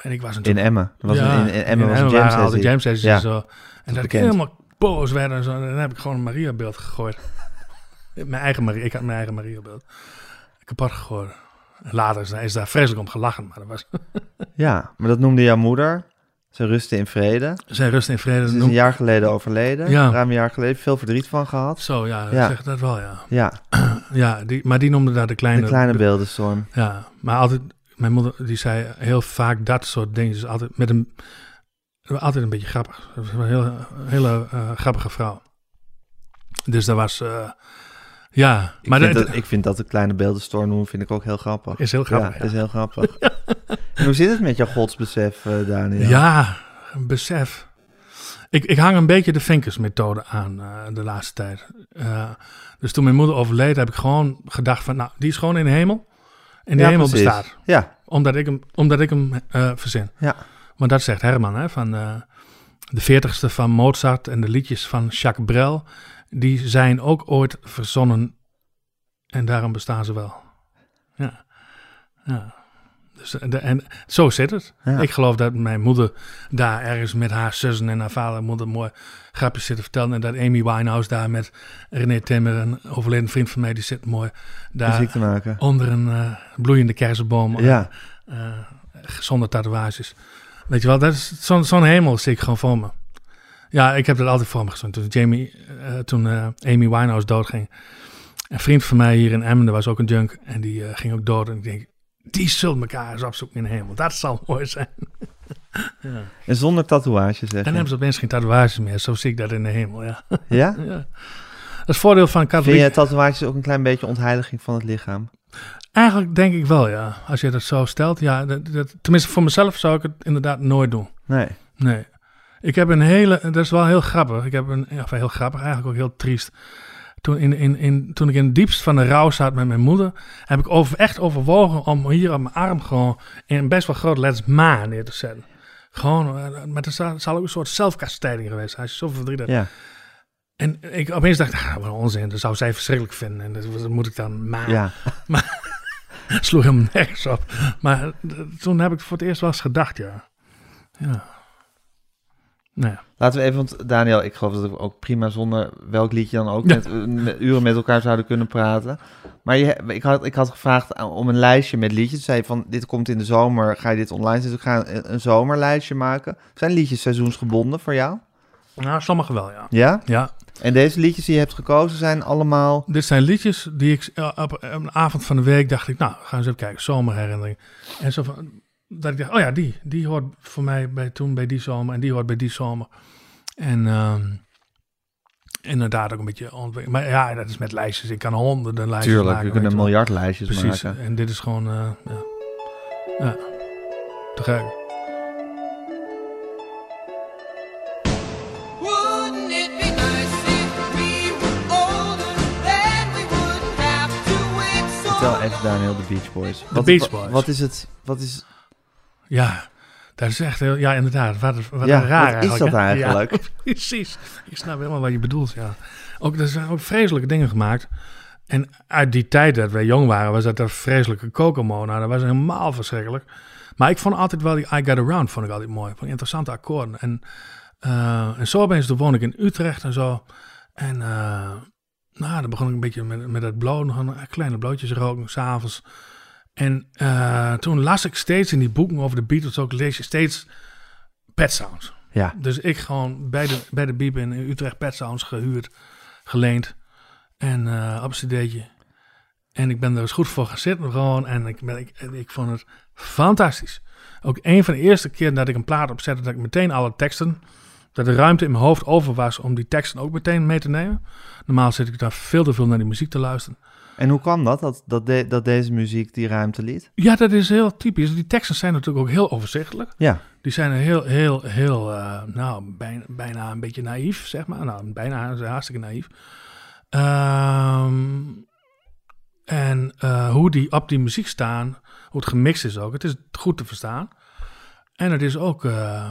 En ik was
In
natuurlijk...
Emmen. Was
Ja,
een, in, in Emmen was een jam
waren al de
sessie.
jam sessions
Ja,
en zo. En dat ik helemaal boos werd en zo. En dan heb ik gewoon een Maria-beeld gegooid. mijn eigen Maria, ik had mijn eigen Maria-beeld. Kapot gegooid. En Later is, is daar vreselijk om gelachen, maar dat was...
Ja, maar dat noemde jouw moeder. Ze rustte in vrede.
Zijn rust en vrede.
Ze is een jaar geleden overleden.
Ja.
Ruim een jaar geleden. Veel verdriet van gehad.
Zo, ja,
Ja.
zeg dat wel, ja.
Ja,
ja die, maar die noemde daar de kleine...
de kleine beeldenstorm.
Ja, maar altijd... Mijn moeder die zei heel vaak dat soort dingen. Dus altijd met een... Altijd een beetje grappig. Dat een hele, hele eh, grappige vrouw. Dus dat was... eh, ja,
Ik,
maar
vind
dat,
dat, ik vind dat de kleine beeldenstorm noemen, vind ik ook heel grappig.
is heel grappig.
ja,
Ja,
is heel grappig. En hoe zit het met jouw godsbesef, eh, Daniel?
Ja, een besef. Ik, ik hang een beetje de vinkersmethode aan eh, de laatste tijd. Eh, dus toen mijn moeder overleed, heb ik gewoon gedacht van... Nou, die is gewoon in de hemel. En de
Ja,
hemel
precies.
bestaat.
Ja,
Omdat ik hem, omdat ik hem verzin.
Ja.
Want dat zegt Herman, hè, van de veertigste van Mozart en de liedjes van Jacques Brel, die zijn ook ooit verzonnen en daarom bestaan ze wel. Ja. ja. Dus, eh, de, en zo zit het.
Ja.
Ik geloof dat mijn moeder daar ergens met haar zussen en haar vader moeder mooi grapjes zit te vertellen. En dat Amy Winehouse daar met René Timmer, een overleden vriend van mij, die zit mooi daar
muziek te maken.
onder een eh, bloeiende kersenboom.
Ja,
eh, zonder tatoeages. Weet je wel, dat is zo'n zo'n hemel zie ik gewoon voor me. Ja, ik heb dat altijd voor me gezien. Toen, Jamie, eh, toen eh, Amy Winehouse doodging. Een vriend van mij hier in Emmen, was ook een junk. En die eh, ging ook dood. En ik denk, die zullen elkaar eens opzoeken in de hemel. Dat zal mooi zijn.
en zonder tatoeage zeg
Dan hebben ze opeens geen tatoeages meer. Zo zie ik dat in de hemel, ja.
Ja?
ja. Dat is het voordeel van
Vind
katholiek.
je tatoeages ook een klein beetje ontheiliging van het lichaam?
Eigenlijk denk ik wel, ja. Als je dat zo stelt. Ja, dat, dat- tenminste voor mezelf zou ik het inderdaad nooit doen.
Nee.
Nee. Ik heb een hele, dat is wel heel grappig. Ik heb een, of heel grappig, eigenlijk ook heel triest. Toen, in, in, in, toen ik in het diepst van de rouw zat met mijn moeder, heb ik over, echt overwogen om hier op mijn arm gewoon in best wel grote letters ma neer te zetten. Gewoon, maar het zal, ook een soort zelfkastijding geweest zijn. Als je zoveel verdriet hebt.
Ja.
En ik opeens dacht, ah, wat onzin, dat zou zij verschrikkelijk vinden. En dat, dat moet ik dan ma.
Ja.
Sloeg helemaal nergens op. Maar eh, toen heb ik voor het eerst wel eens gedacht, ja. Ja. Nou ja.
Laten we even, want Daniel, ik geloof dat we ook prima zonder welk liedje dan ook met, met- uren met elkaar zouden kunnen praten. Maar je, ik, had, ik had gevraagd om een lijstje met liedjes. Zei van, dit komt in de zomer, ga je dit online zetten? Ik ga een, een zomerlijstje maken. Zijn liedjes seizoensgebonden voor jou?
Nou, sommige wel, ja.
Ja?
Ja,
En deze liedjes die je hebt gekozen zijn allemaal...
dit zijn liedjes die ik eh, op een avond van de week dacht ik, nou, gaan we eens even kijken, zomerherinnering. En zo van, dat ik dacht, oh ja, die, die hoort voor mij bij toen bij die zomer en die hoort bij die zomer. En ehm, inderdaad ook een beetje ontwikkeld. Maar ja, dat is met lijstjes. Ik kan honderden lijstjes
Tuurlijk,
maken.
we kunnen
wel.
miljard lijstjes
Precies.
maken.
En dit is gewoon, eh, ja. ja, te gek.
Wouldn't it be nice if we were older, then we wouldn't have to wait so
Vertel even Daniel, de Beach Boys. Wat,
Beach Boys.
Wat is het? Wat is,
Ja, dat is echt heel, ja, inderdaad. Wat, wat
Ja,
raar
wat is dat eigenlijk?
Ja, precies. Ik snap helemaal wat je bedoelt, ja. Ook, er zijn ook vreselijke dingen gemaakt. En uit die tijd dat wij jong waren, was dat een vreselijke Kokomo. Nou, dat was helemaal verschrikkelijk. Maar ik vond altijd wel die I Got Around, vond ik altijd mooi. Vond interessante akkoorden. En, eh, en zo opeens, toen woon ik in Utrecht en zo. En eh, nou, dan begon ik een beetje met, met dat blow, nog een kleine blootjes roken, s'avonds. En eh, toen las ik steeds in die boeken over de Beatles ook, lees je steeds Pet Sounds.
Ja.
Dus ik gewoon bij de, bij de Biep in Utrecht Pet Sounds gehuurd, geleend. En eh, op een cd'tje. En ik ben er eens goed voor gaan zitten gewoon. En ik, ben, ik, en ik vond het fantastisch. Ook een van de eerste keer dat ik een plaat opzette, dat ik meteen alle teksten, dat de ruimte in mijn hoofd over was om die teksten ook meteen mee te nemen. Normaal zit ik daar veel te veel naar die muziek te luisteren.
En hoe kwam dat, dat, dat, de- dat deze muziek die ruimte liet?
Ja, dat is heel typisch. Die teksten zijn natuurlijk ook heel overzichtelijk.
Ja,
Die zijn heel, heel, heel, eh, nou, bijna, bijna een beetje naïef, zeg maar. Nou, bijna hartstikke naïef. Ehm, en eh, hoe die op die muziek staan, hoe het gemixt is ook. Het is goed te verstaan. En het is ook, eh,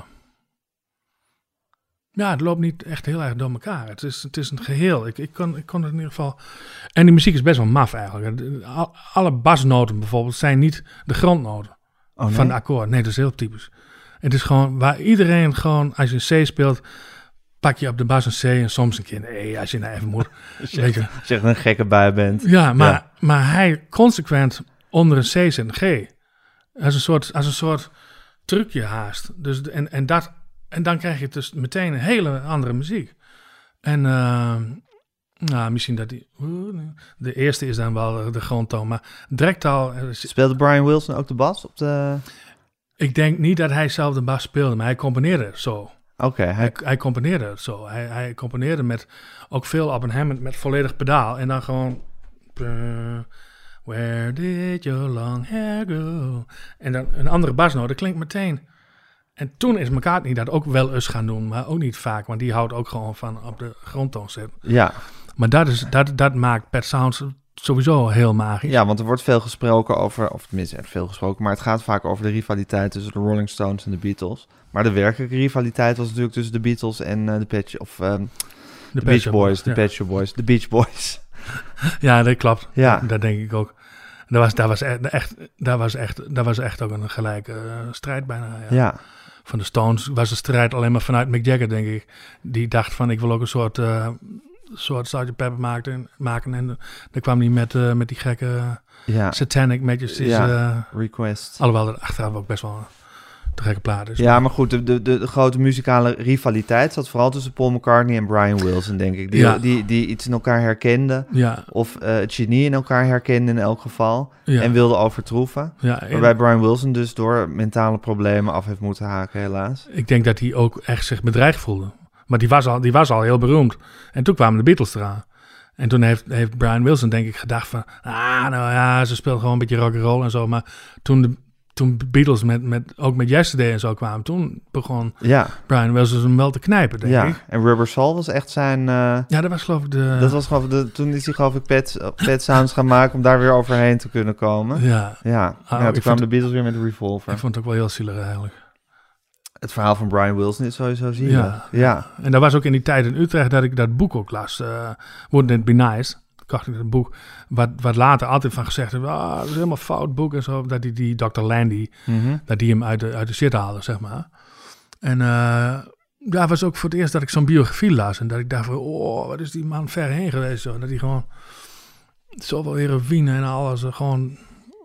ja, het loopt niet echt heel erg door elkaar. Het is, het is een geheel. Ik, ik, kon, ik kon het in ieder geval... En die muziek is best wel maf eigenlijk. Alle basnoten bijvoorbeeld zijn niet de grondnoten
oh, nee?
van de akkoord. Nee, dat is heel typisch. Het is gewoon waar iedereen gewoon, als je een C speelt, pak je op de bas een C en soms een keer een E als je nou even moet. Je.
Je echt een gekke bui bent.
Ja, maar,
Ja.
maar hij consequent onder een C zet een G. Als een soort, als een soort trucje haast. Dus, en, en, dat, en dan krijg je dus meteen een hele andere muziek. En ehm, nou, misschien dat die... De eerste is dan wel de grondtoon, maar direct al... eh,
Speelde Brian Wilson ook de bas op de...
Ik denk niet dat hij zelf de bas speelde, maar hij componeerde het zo.
Oké, hij...
Hij, hij componeerde het zo. Hij, hij componeerde met ook veel op een Hammond met volledig pedaal. En dan gewoon... eh, Where did your long hair go? En dan een andere basnoot, dat klinkt meteen. En toen is McCartney dat ook wel eens gaan doen, maar ook niet vaak. Want die houdt ook gewoon van op de grondtoon zitten.
Ja.
Maar dat, is, dat, dat maakt Pet Sounds sowieso heel magisch.
ja, want er wordt veel gesproken over... Of tenminste, veel gesproken, maar het gaat vaak over de rivaliteit tussen de Rolling Stones en de Beatles. Maar de werkelijke rivaliteit was natuurlijk tussen de Beatles en eh, de Pet... Of ehm, de, Beach Boys, de
ja.
Boys, de Beach Boys.
Ja, dat klopt.
Ja.
Dat denk ik ook. Dat was, dat was, echt, echt, dat was, echt, dat was echt ook een gelijke eh, strijd bijna. Ja.
Ja.
Van de Stones was de strijd alleen maar vanuit Mick Jagger, denk ik. Die dacht van, ik wil ook een soort, eh soort Sgt. Pepper maken. maken. En dan kwam hij met, eh, met die gekke
Ja,
Satanic Majesties.
Ja.
eh,
request.
alhoewel dat achteraf ook best wel de gekke plaat is.
Ja, maar goed, de, de, de, grote muzikale rivaliteit zat vooral tussen Paul McCartney en Brian Wilson, denk ik. Die,
Ja.
die, die iets in elkaar herkenden.
Ja,
Of eh, het genie in elkaar herkenden in elk geval.
ja,
En wilden overtroeven.
ja, en
Waarbij Brian Wilson dus door mentale problemen af heeft moeten haken, helaas.
ik denk dat hij ook echt zich bedreigd voelde. Maar die was al, die was al heel beroemd. En toen kwamen de Beatles eraan. En toen heeft, heeft Brian Wilson denk ik gedacht van... Ah, nou ja, ze speelt gewoon een beetje rock and roll en zo. Maar toen de toen Beatles met, met, ook met Yesterday en zo kwamen... toen begon
Ja,
Brian Wilson hem wel te knijpen, denk
ja.
ik.
En Rubber Soul was echt zijn... eh,
Ja, dat was geloof ik de...
dat was geloof ik de, toen is hij geloof ik Pet, Pet Sounds gaan maken om daar weer overheen te kunnen komen.
Ja,
Ja,
Ah,
ja toen kwamen de Beatles weer met Revolver.
ik vond het ook wel heel zielig eigenlijk.
Het verhaal van Brian Wilson is sowieso zielig.
Ja.
ja.
En dat was ook in die tijd in Utrecht dat ik dat boek ook las. eh Wouldn't It Be Nice? Kocht ik dat boek. Wat, wat later altijd van gezegd hebben. Ah, dat is helemaal fout boek en zo. Dat die, die Dr. Landy,
Mhm.
dat die hem uit de, uit de shit haalde, zeg maar. En eh ja, was ook voor het eerst dat ik zo'n biografie las. En dat ik dacht van, oh, wat is die man ver heen geweest. Zo. Dat hij gewoon zoveel heroïne en alles. eh, Gewoon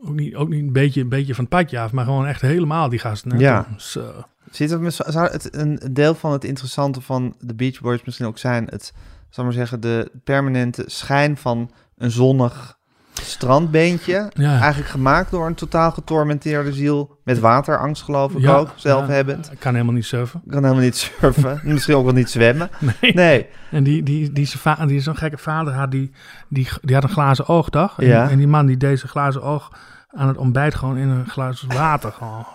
ook niet, ook niet een, beetje, een beetje van het padje af. Maar gewoon echt helemaal die gasten.
Ja.
Zo.
Ziet het, zou het een deel van het interessante van de Beach Boys misschien ook zijn? Het, zal maar zeggen, de permanente schijn van een zonnig strandbeentje.
Ja.
Eigenlijk gemaakt door een totaal getormenteerde ziel. Met waterangst geloof ik
Ja,
ook, zelf
ja. kan helemaal niet surfen.
Kan helemaal niet surfen. misschien ook wel niet zwemmen.
Nee.
Nee.
En die, die, die, va- die zo'n gekke vader had, die, die, die had een glazen oog, toch? En, en die man die deze glazen oog aan het ontbijt gewoon in een glas water gewoon.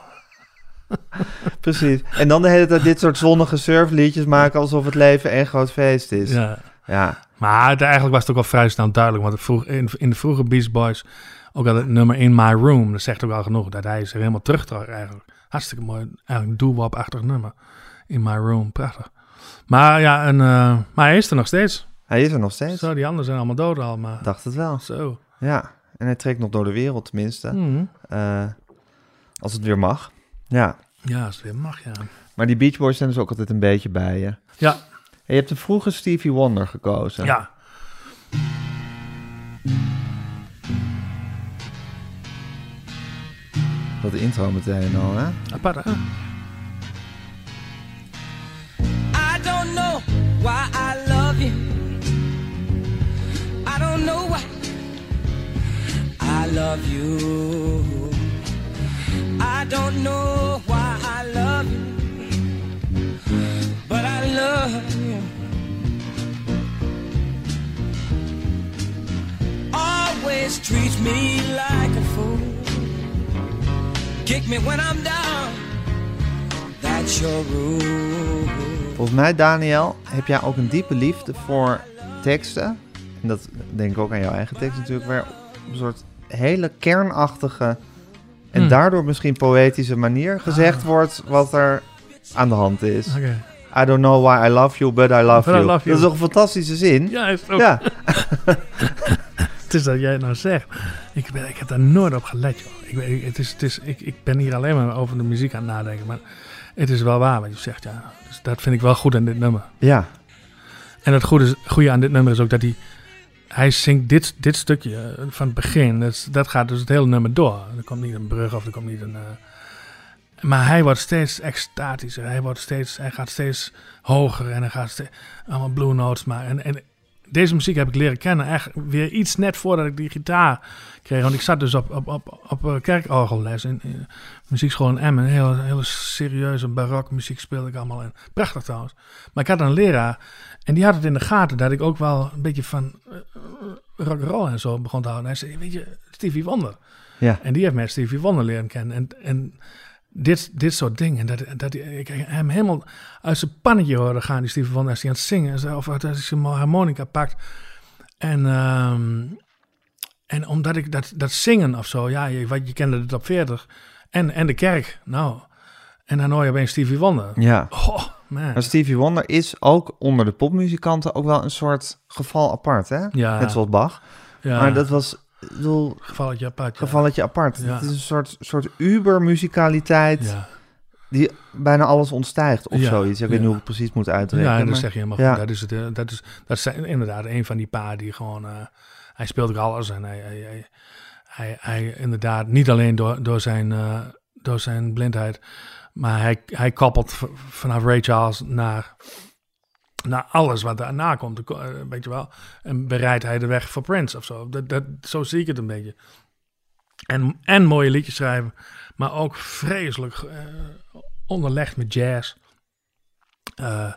Precies. En dan de hele tijd dit soort zonnige surfliedjes maken alsof het leven één groot feest is. Ja.
Ja. Maar eigenlijk was het ook wel vrij snel duidelijk. Want vroeg, in, in de vroege Beast Boys, ook al het nummer In My Room, dat zegt ook al genoeg. Dat hij zich helemaal terugtrok eigenlijk. Hartstikke mooi. Eigenlijk een doo-wop-achtig nummer. In My Room, prachtig. Maar ja, en, eh, maar hij is er nog steeds.
Hij is er nog steeds.
Zo, die anderen zijn allemaal dood al, maar
Dacht het wel.
zo.
Ja. En hij trekt nog door de wereld tenminste.
Mhm.
Eh, als het weer mag. Ja.
Ja, als het weer mag, ja.
Maar die Beach Boys zijn dus ook altijd een beetje bij je.
Ja,
En je hebt de vroege Stevie Wonder gekozen.
ja.
Dat intro meteen al, hè?
Apart, hè?
I don't know why I love you. I don't know why I love you. I don't know why I love you. But I love you. Always treat me like a fool. Kick me when I'm down. That's your rule.
Volgens mij, Daniel, heb jij ook een diepe liefde voor teksten. En dat denk ik ook aan jouw eigen tekst natuurlijk, waar een soort hele kernachtige en
Hmm.
daardoor misschien poëtische manier gezegd wordt wat er aan de hand is. I don't know why I love you, but I love,
But I
you.
love you.
Dat is toch een fantastische zin?
Ja, is ook.
Ja.
Het is dat jij nou zegt. Ik, ben, ik heb daar nooit op gelet, joh. Ik, ben- het is, het is, ik, ik ben hier alleen maar over de muziek aan het nadenken. Maar het is wel waar wat je zegt, ja. Dus dat vind ik wel goed aan dit nummer.
ja.
En het goede, goede aan dit nummer is ook dat hij... Hij zingt dit, dit stukje eh, van het begin. Dat, gaat dus het hele nummer door. Er komt niet een brug of er komt niet een... eh, maar hij wordt steeds extatischer. Hij, wordt steeds, hij gaat steeds hoger en hij gaat steeds... Allemaal blue notes. Maar, en, en deze muziek heb ik leren kennen. Echt weer iets net voordat ik die gitaar kreeg. Want ik zat dus op, op, op, op eh, kerkorgelles in, in muziekschool in Emmen. Heel, hele serieuze barok muziek speelde ik allemaal. En prachtig trouwens. Maar ik had een leraar en die had het in de gaten dat ik ook wel een beetje van uh, rock'n'roll en zo begon te houden. Hij zei, weet je, Stevie Wonder.
Ja.
En die heeft mij Stevie Wonder leren kennen. En, en dit, dit soort dingen, dat, dat ik hem helemaal uit zijn pannetje hoorde gaan, die Stevie Wonder, als hij aan het zingen of als hij zijn harmonica pakt. En, ehm, en omdat ik dat, dat zingen of zo, ja, je, wat, je kende de top 40 en, en de kerk, nou. En je opeens Stevie Wonder.
ja.
Oh, man.
Maar Stevie Wonder is ook onder de popmuzikanten ook wel een soort geval apart, hè?
Ja.
Net zoals Bach.
Ja,
Maar dat was, bedoel,
gevalletje apart. Ja.
gevalletje apart.
Ja.
Het is een soort, soort uber-musicaliteit
Ja,
die bijna alles ontstijgt of
Ja,
zoiets. Ik weet niet hoe ik het precies moet uitdrukken.
ja dat
maar-
zeg je helemaal
ja.
goed. Dat is, het, eh, dat is dat zijn inderdaad een van die paar die gewoon... eh, hij speelt ook alles en hij, hij, hij, hij, hij inderdaad niet alleen door, door, zijn, eh, door zijn blindheid... maar hij, hij koppelt vanaf Ray Charles naar, naar alles wat daarna komt. eh, Weet je wel. En bereidt hij de weg voor Prince of zo. Dat, dat, zo zie ik het een beetje. En, en mooie liedjes schrijven, maar ook vreselijk eh, onderlegd met jazz. Eh,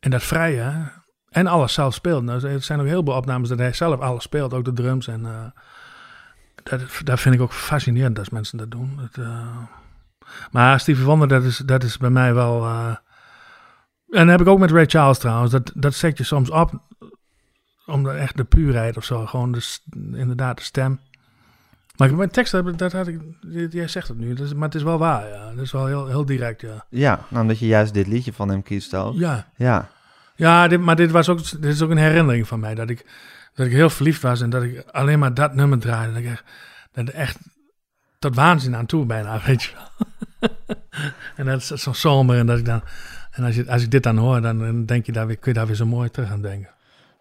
en dat vrije, en alles zelf speelt. Nou, er zijn ook heel veel opnames dat hij zelf alles speelt, ook de drums. En dat, dat vind ik ook fascinerend als mensen dat doen. Dat, maar Stevie Wonder, dat is, dat is bij mij wel... eh, en dat heb ik ook met Ray Charles trouwens. Dat, dat zet je soms op, om de, echt de puurheid of zo. Gewoon de, inderdaad de stem. Maar mijn tekst, dat, had ik, jij zegt het nu, maar het is wel waar, ja. Dat is wel heel, heel direct, ja.
Ja, nou, omdat je juist dit liedje van hem kiest ook.
Ja,
Ja,
ja dit, maar dit, was ook, dit is ook een herinnering van mij. Dat ik, dat ik heel verliefd was en dat ik alleen maar dat nummer draaide. Dat ik echt, dat ik echt tot waanzin aan toe bijna, weet je wel. en dat is zo somber en dat ik dan... En als, je, als ik dit dan hoor, dan, denk je daar weer, kun je daar weer zo mooi terug aan denken.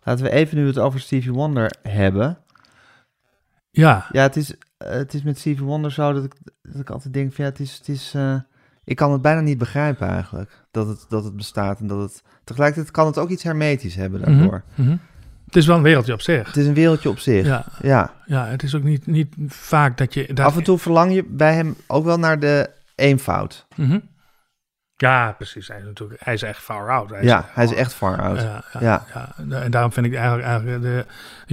laten we even nu het over Stevie Wonder hebben.
Ja,
Ja, het is, eh, het is met Stevie Wonder zo dat ik, dat ik altijd denk van ja, het is... Het is eh, ik kan het bijna niet begrijpen eigenlijk, dat het, dat het bestaat en dat het... Tegelijkertijd kan het ook iets hermetisch hebben daardoor.
Mhm, mhm. Het is wel een wereldje op zich.
Het is een wereldje op zich.
Ja,
ja.
ja het is ook niet, niet vaak dat je... Dat,
Af en toe verlang je bij hem ook wel naar de eenvoud.
Mhm. Ja, precies. Hij is, natuurlijk, hij is echt far out. Hij
ja, hij is echt far out.
Ja, ja,
Ja.
ja. En daarom vind ik eigenlijk, eigenlijk de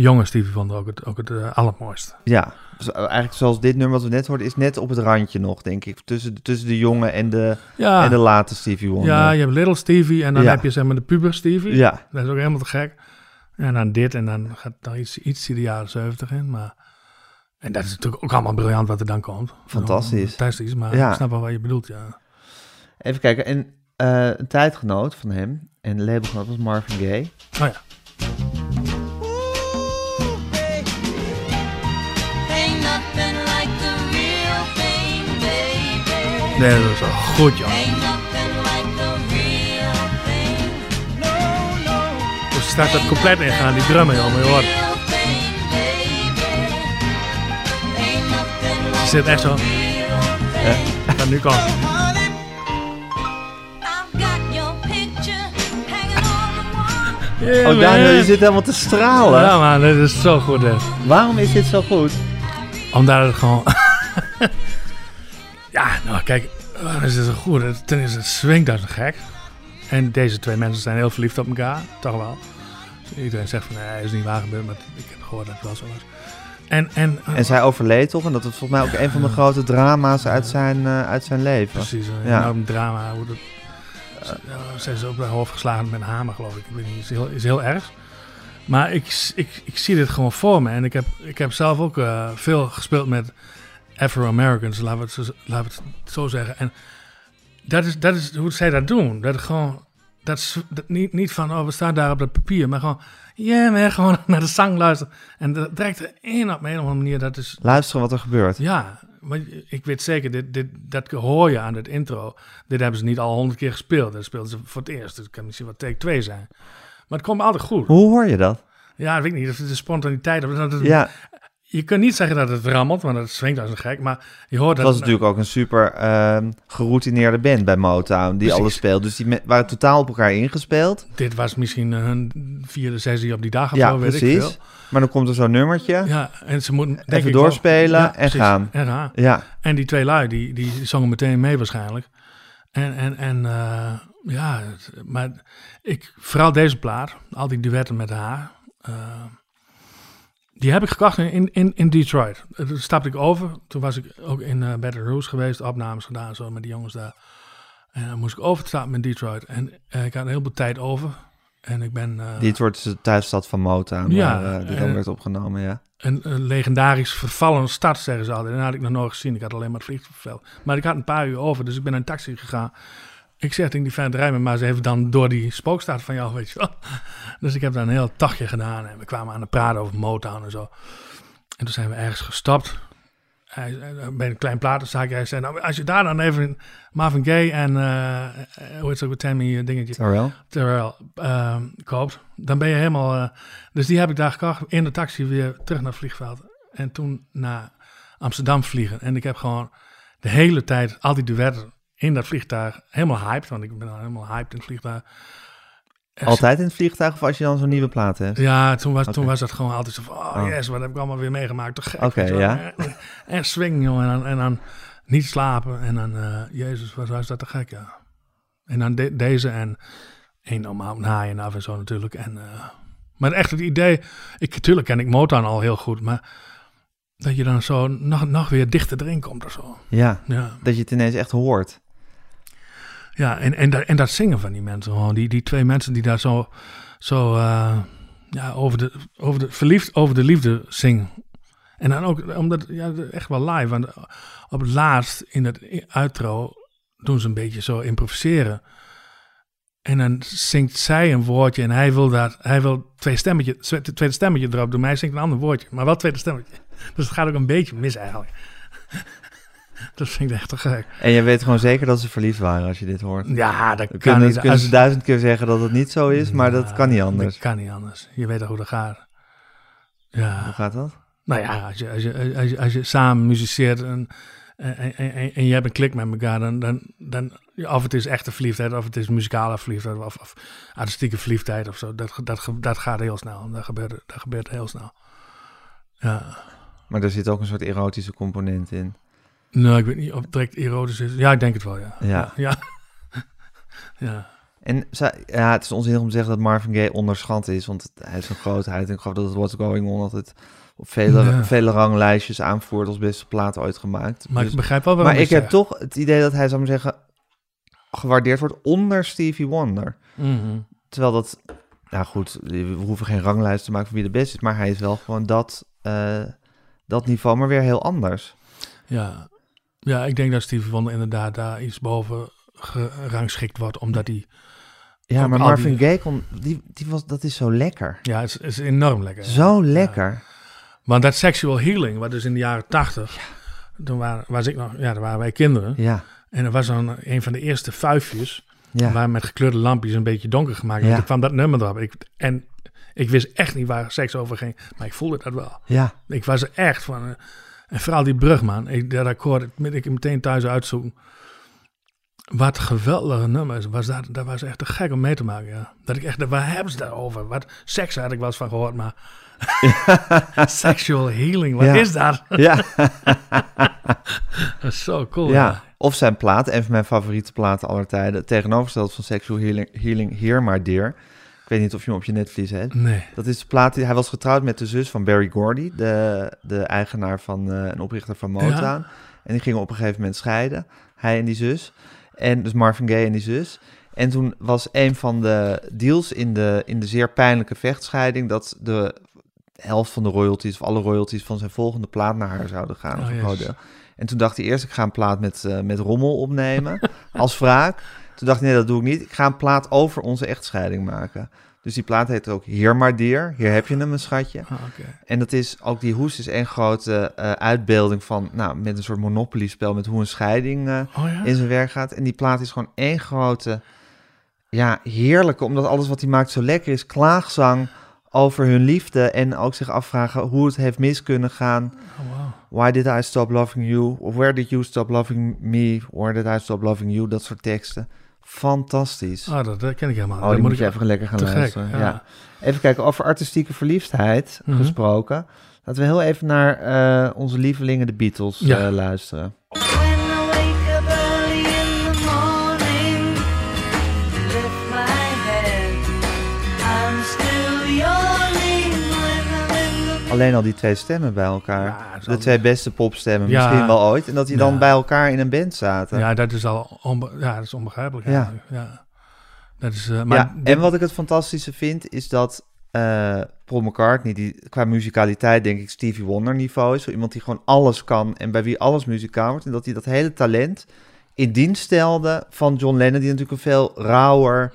jonge Stevie Wonder ook het, ook het eh, allermooiste.
Ja, dus eigenlijk zoals dit nummer wat we net hoorden, is net op het randje nog, denk ik. Tussen, tussen de jonge en de, en de late Stevie Wonder.
ja, je hebt Little Stevie en dan heb je zeg maar de puber Stevie.
Ja,
Dat is ook helemaal te gek. En dan dit en dan gaat er iets, iets in de jaren zeventig in. Maar, en dat is natuurlijk ook allemaal briljant wat er dan komt.
Fantastisch.
Fantastisch, maar
Ja.
ik snap wel wat je bedoelt, ja.
even kijken. En eh, een tijdgenoot van hem en labelgenoot was Marvin Gaye.
Oh ja.
Ain't nothing like the real thing, baby.
Nee, dat is wel goed, joh. Staat dat compleet ingaan, die drummen, joh. Maar je hoort, ze zit echt zo.
thing.
Gaat nu
wall.
Oh, Daniel, je zit helemaal te stralen.
Ja man, dit is zo goed.
Waarom is dit zo goed?
Omdat het gewoon... ja, nou kijk, waarom is dit zo goed? Het- Ten eerste, het swingt als een gek. En deze twee mensen zijn heel verliefd op elkaar, toch wel. Iedereen zegt van, nee, is niet waar gebeurd, maar ik heb gehoord dat het wel zo was. En, en,
En zij overleed toch? En dat was volgens mij ook een van de grote drama's uit zijn, eh, uit zijn leven.
Precies, een
Ja.
enorm drama. Hoe dat, zijn ze ook bij hoofd geslagen met een hamer, geloof ik. Ik weet niet, is heel, is heel erg. Maar ik, ik, ik zie dit gewoon voor me. En ik heb, ik heb zelf ook eh, veel gespeeld met Afro-Americans, laten we, het zo, laten we het zo zeggen. En dat is, dat is hoe zij dat doen. Dat is gewoon, dat is dat niet, niet van, oh, we staan daar op dat papier, maar gewoon, ja, maar gewoon naar de zang luisteren. En dat trekt er één op een of andere manier, dat is,
Luisteren wat er gebeurt.
ja, maar ik weet zeker, dit, dit, dat hoor je aan het intro. Dit hebben ze niet al honderd keer gespeeld. Dat speelden ze voor het eerst. Het kan misschien wel take 2 zijn. Maar het komt altijd goed.
Hoe hoor je dat?
Ja, weet ik niet. Of het de spontaniteit. Of dat
Ja,
Je kunt niet zeggen dat het rammelt, want het swingt als een gek. Maar je hoort
het
dat...
was natuurlijk ook een super ehm, geroutineerde band bij Motown die
Precies.
alles speelt. Dus die me- waren totaal op elkaar ingespeeld.
Dit was misschien hun vierde sessie op die dag of
Ja,
zo, weet ik
precies.
veel.
Maar dan komt er zo'n nummertje.
Ja, en ze moeten... denk
Even
ik wel-
doorspelen
Ja,
en
precies.
gaan.
En gaan.
Ja,
En die twee lui, die, die zongen meteen mee waarschijnlijk. En, en, en eh, ja, het- maar ik, vooral deze plaat, al die duetten met haar, eh, die heb ik gekocht in, in, in Detroit. Eh, Toen stapte ik over, toen was ik ook in eh Baton Rouge geweest, opnames gedaan zo met die jongens daar. En dan moest ik overstappen in Detroit. En eh, ik had een heleboel tijd over. En ik ben eh,
Detroit is de thuisstad van Motown,
Ja,
waar dit werd opgenomen, ja.
een, een legendarisch vervallen stad, zeggen ze altijd. En dat had ik nog nooit gezien. Ik had alleen maar het vliegveld. Maar ik had een paar uur over, dus ik ben in een taxi gegaan. Ik zeg tegen die vent, rij me maar eens even dan door die spookstad van jou, weet je wel. Dus ik heb daar een heel tochtje gedaan. En we kwamen aan het praten over Motown en zo. En toen zijn we ergens gestopt. Hij, eh, bij een klein platenzaakje. Hij zei, nou, als je daar dan even Marvin Gaye en, eh, eh, hoe heet het ook, Tammy dingetje.
Terwijl?
Terwijl ehm, koopt, dan ben je helemaal. dus die heb ik daar gekocht in de taxi weer terug naar het vliegveld. En toen naar Amsterdam vliegen. En ik heb gewoon de hele tijd al die duetten in dat vliegtuig helemaal hyped. Want ik ben al helemaal hyped in het vliegtuig. Echt-
Altijd in het vliegtuig of als je dan zo'n nieuwe plaat hebt?
Ja, toen was, toen was dat gewoon altijd zo van, oh,
Oh.
yes, wat heb ik allemaal weer meegemaakt. Toch gek.
Oké, ja.
En, en swing, joh. En dan, en dan niet slapen. En dan, eh, jezus, wat was dat te gek, ja. En dan de- deze en één om Mountain High en af en zo natuurlijk. En, eh, maar echt het idee, ik, natuurlijk ken ik Motown al heel goed, maar dat je dan zo nog, nog weer dichter erin komt of zo.
Ja,
Ja,
dat je het ineens echt hoort.
Ja en, en, dat, en dat zingen van die mensen gewoon. Die, die twee mensen die daar zo, zo eh, ja, over, de, over, de, verliefd over de liefde zingen. En dan ook, omdat, ja, echt wel live. Want op het laatst, in het outro, doen ze een beetje zo improviseren. En dan zingt zij een woordje en hij wil, dat, hij wil twee stemmetje, tweede stemmetje erop doen. Maar hij zingt een ander woordje, maar wel tweede stemmetje. Dus het gaat ook een beetje mis eigenlijk. dat vind ik echt te gek.
En je weet gewoon zeker dat ze verliefd waren als je dit hoort.
Ja, dat
Dan
kan
kunnen,
niet.
kunnen
Als-
ze duizend keer zeggen dat het niet zo is, maar dat kan niet anders.
Dat kan niet anders. Je weet hoe dat gaat.
Hoe
Ja,
gaat dat?
nou ja, als je, als je, als je, als je samen muziceert en, en, en, en- en je hebt een klik met elkaar, dan, dan, dan, of het is echte verliefdheid, of het is muzikale verliefdheid, of, of artistieke verliefdheid of zo. Dat, dat, dat gaat heel snel. Dat gebeurt, dat gebeurt heel snel. Ja.
Maar er zit ook een soort erotische component in.
Nou, ik weet niet of het direct erotisch is. Ja, ik denk het wel, ja.
Ja.
Ja. ja.
En zij- ja, het is onzinnig om te zeggen dat Marvin Gaye onderschat is, want hij heeft een grootheid. En ik geloof dat het What's Going On altijd op vele,
Ja.
vele ranglijstjes aanvoert als beste plaat ooit gemaakt.
Maar
Dus-
ik begrijp wel waarom
maar ik heb toch het idee dat hij, zou maar zeggen, gewaardeerd wordt onder Stevie Wonder.
Mhm.
Terwijl dat, nou goed, we hoeven geen ranglijst te maken van wie de beste is, maar hij is wel gewoon dat, eh, dat niveau, maar weer heel anders.
Ja. Ja, ik denk dat Stevie Wonder inderdaad daar iets boven gerangschikt wordt, omdat hij...
Ja, maar Marvin Gaye, kon, die, die was, dat is zo lekker.
Ja, het is, het is enorm lekker.
Zo
Ja.
lekker.
Want dat sexual healing, wat dus in de jaren tachtig... Toen waren, was ik nog, ja, dan waren wij kinderen.
Ja,
En er was dan een van de eerste vuifjes...
ja.
waar met gekleurde lampjes een beetje donker gemaakt. En
Ja.
toen kwam dat nummer erop. Ik, en ik wist echt niet waar seks over ging, maar ik voelde dat wel.
ja.
Ik was er echt van... En vooral die brug, man. Ik, dat akkoord, ik, moet ik meteen thuis uitzoeken. Wat geweldige nummers. Was dat, dat was echt te gek om mee te maken, ja. Dat ik echt, waar hebben ze daarover? Wat seks had ik wel eens van gehoord, maar... Sexual healing, wat
Ja.
is dat?
Ja,
Dat is zo cool.
ja. Of zijn plaat, een van mijn favoriete platen aller tijden. Tegenovergesteld van Sexual Healing, healing Here My Dear. Ik weet niet of je hem op je netvlies hebt.
Nee.
Dat is de plaat, die, hij was getrouwd met de zus van Barry Gordy, de, de eigenaar van eh, en oprichter van Motown.
Ja.
En die gingen op een gegeven moment scheiden, hij en die zus. En dus Marvin Gaye en die zus. En toen was een van de deals in de, in de zeer pijnlijke vechtscheiding dat de helft van de royalties of alle royalties van zijn volgende plaat naar haar zouden gaan.
Oh.
En toen dacht hij eerst, ik ga een plaat met, eh, met rommel opnemen als wraak. Toen dacht hij, nee, dat doe ik niet. Ik ga een plaat over onze echtscheiding maken. Dus die plaat heet ook Hier maar Dear. Hier heb je hem, een schatje.
Ah.
En dat is ook die hoes is één grote eh, uitbeelding van, nou, met een soort Monopoly-spel met hoe een scheiding eh,
Oh ja?
in zijn werk gaat. En die plaat is gewoon één grote, ja, heerlijke, omdat alles wat hij maakt zo lekker is, klaagzang over hun liefde en ook zich afvragen hoe het heeft mis kunnen gaan.
Oh, wow.
Why did I stop loving you? Of where did you stop loving me? Where did I stop loving you? Dat soort teksten. Fantastisch.
Oh, dat, dat ken ik helemaal.
Oh, die moet
ik-
even lekker gaan
gek,
luisteren.
ja.
ja. Even kijken, over artistieke verliefdheid
Mhm.
gesproken. Laten we heel even naar eh, onze lievelingen, de Beatles,
Ja.
eh, luisteren. Alleen al die twee stemmen bij elkaar.
Ja,
de twee beste popstemmen,
Ja.
misschien wel ooit. En dat die dan
Ja.
bij elkaar in een band zaten.
Ja, dat is al onbe- ja, dat is onbegrijpelijk
Ja.
eigenlijk. Ja. Dat is, eh, maar
ja, en wat ik het fantastische vind, is dat eh, Paul McCartney, die qua muzikaliteit denk ik Stevie Wonder niveau is. Zo iemand die gewoon alles kan en bij wie alles muzikaal wordt. En dat hij dat hele talent in dienst stelde van John Lennon, die natuurlijk een veel rauwer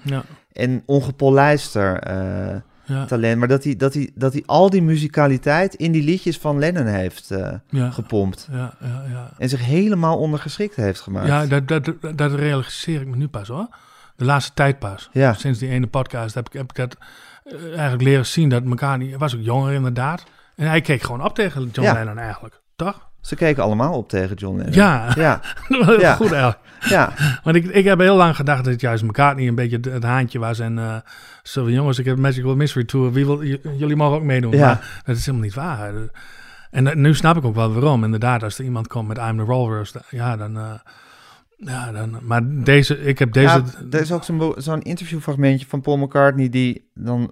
en ongepolijster eh,
ja,
talent. Maar dat hij, dat, hij, dat hij al die muzikaliteit in die liedjes van Lennon heeft eh,
ja,
gepompt.
ja, ja, ja.
En zich helemaal ondergeschikt heeft gemaakt.
Ja, dat, dat, dat realiseer ik me nu pas hoor. De laatste tijd pas.
Ja.
Sinds die ene podcast heb ik, heb ik dat eh, eigenlijk leren zien. Dat elkaar niet... Was ook jonger inderdaad. En hij keek gewoon op tegen John. Lennon eigenlijk. Toch?
Ze keken allemaal op tegen John Lennon.
Ja,
Ja, Ja.
goed eigenlijk.
ja.
Want ik, ik heb heel lang gedacht dat het juist McCartney een beetje het, het haantje was. En zo van, jongens, ik heb Magical Mystery Tour. Wie wil, jullie mogen ook meedoen.
Ja.
Maar dat is helemaal niet waar. En eh, nu snap ik ook wel waarom. Inderdaad, als er iemand komt met I'm the Walrus, da- ja, dan... eh, ja, dan... Maar deze, ik heb deze...
Ja, er is ook zo'n zo'n interviewfragmentje van Paul McCartney die dan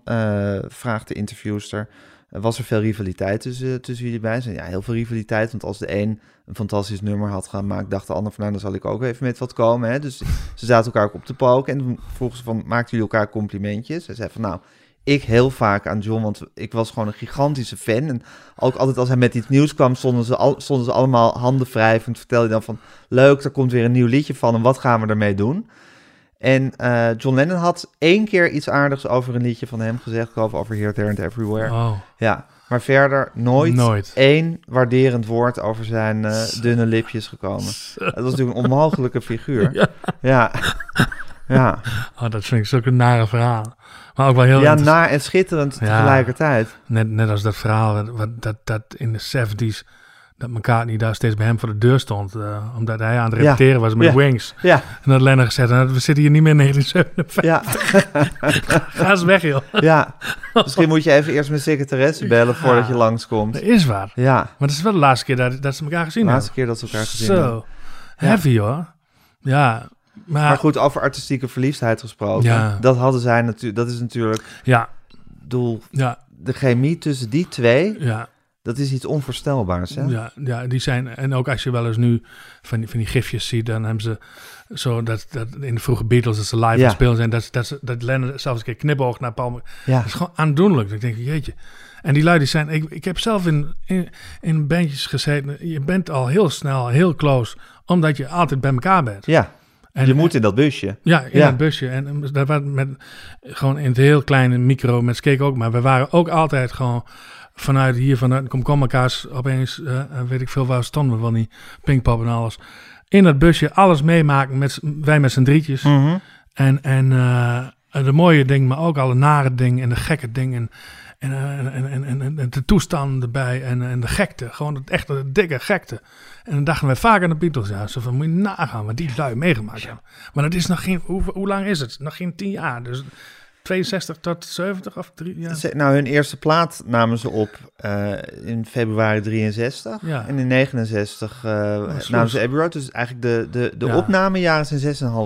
vraagt de interviewster... eh, was er veel rivaliteit tussen, tussen jullie? Ze zei, ja, heel veel rivaliteit, want als de een een fantastisch nummer had gemaakt... dacht de ander van, nou, dan zal ik ook even met wat komen. Hè? Dus ze zaten elkaar ook op te poken en ze van, maakten jullie elkaar complimentjes? Hij zei van, nou, ik heel vaak aan John, want ik was gewoon een gigantische fan. En ook altijd als hij met iets nieuws kwam, stonden ze, al, stonden ze allemaal handen wrijvend. Vertelde dan van, leuk, er komt weer een nieuw liedje van en wat gaan we ermee doen? En eh, John Lennon had één keer iets aardigs over een liedje van hem gezegd, ik geloof over Here, There and Everywhere.
Oh,
Ja, maar verder nooit,
nooit.
één waarderend woord over zijn eh, dunne lipjes gekomen. Het was natuurlijk een onmogelijke figuur.
Ja.
Ja, ja.
Oh, dat vind ik zulke nare verhaal. Maar ook wel heel
ja naar en schitterend
Ja.
tegelijkertijd.
Net, net als dat verhaal wat- dat, dat in de 70s... dat McCartney daar steeds bij hem voor de deur stond. eh, omdat hij aan het
Ja.
repeteren was met
Ja.
Wings.
Ja,
En dat Lennon gezegd, "Nou, we zitten hier niet meer in 1957.
ja,
Ga eens weg, joh.
ja. Misschien moet je even eerst mijn secretaresse bellen voordat je langskomt.
Dat is waar.
Ja,
Maar het is wel de laatste keer dat, dat ze elkaar gezien
de laatste
hebben.
keer dat ze elkaar gezien hebben.
Zo. Heavy, hoor. Ja. Maar,
Maar goed, over artistieke verliefdheid gesproken. Dat hadden zij natuurlijk. Dat is natuurlijk.
Ja,
Doel,
ja,
de chemie tussen die twee.
ja.
Dat is iets onvoorstelbaars. Hè?
Ja, ja, die zijn. En ook als je wel eens nu van die, van die gifjes ziet, dan hebben ze zo dat, dat in de vroege Beatles, dat ze live
Ja.
spelen zijn, dat, dat, dat Lennon zelfs een keer knipoogt naar Paul.
Ja.
Dat is gewoon aandoenlijk. Ik denk, jeetje. En die lui die zijn. Ik, ik heb zelf in, in, in bandjes gezeten. Je bent al heel snel, heel close, omdat je altijd bij elkaar bent.
ja.
En,
Je moet in dat busje.
Ja, in
Ja.
het busje. En dat was met, gewoon in het heel kleine micro met Skate ook. Maar we waren ook altijd gewoon vanuit hier, vanuit komkommerkaas, opeens, eh, eh, weet ik veel waar stonden we van die Pinkpop en alles. In dat busje alles meemaken, met, z'n- wij met z'n drietjes.
Mhm.
En, en, eh, de mooie dingen, maar ook alle nare dingen en de gekke dingen. En, en, en, en, de toestanden erbij en, en de gekte. Gewoon het echte dikke gekte. En dan dachten wij vaak aan de Beatles. Ja, zo van, moet je nagaan wat die lui meegemaakt hebben. Maar dat is nog geen, hoe, hoe lang is het? Nog geen tien jaar. Dus 62 tot 70 of drie jaar.
Ze- Nou, hun eerste plaat namen ze op eh, in februari 63.
Ja.
En in 69 eh
is
namen ze. Abbey Road. Dus eigenlijk de, de, de
Ja.
opnamejaren zijn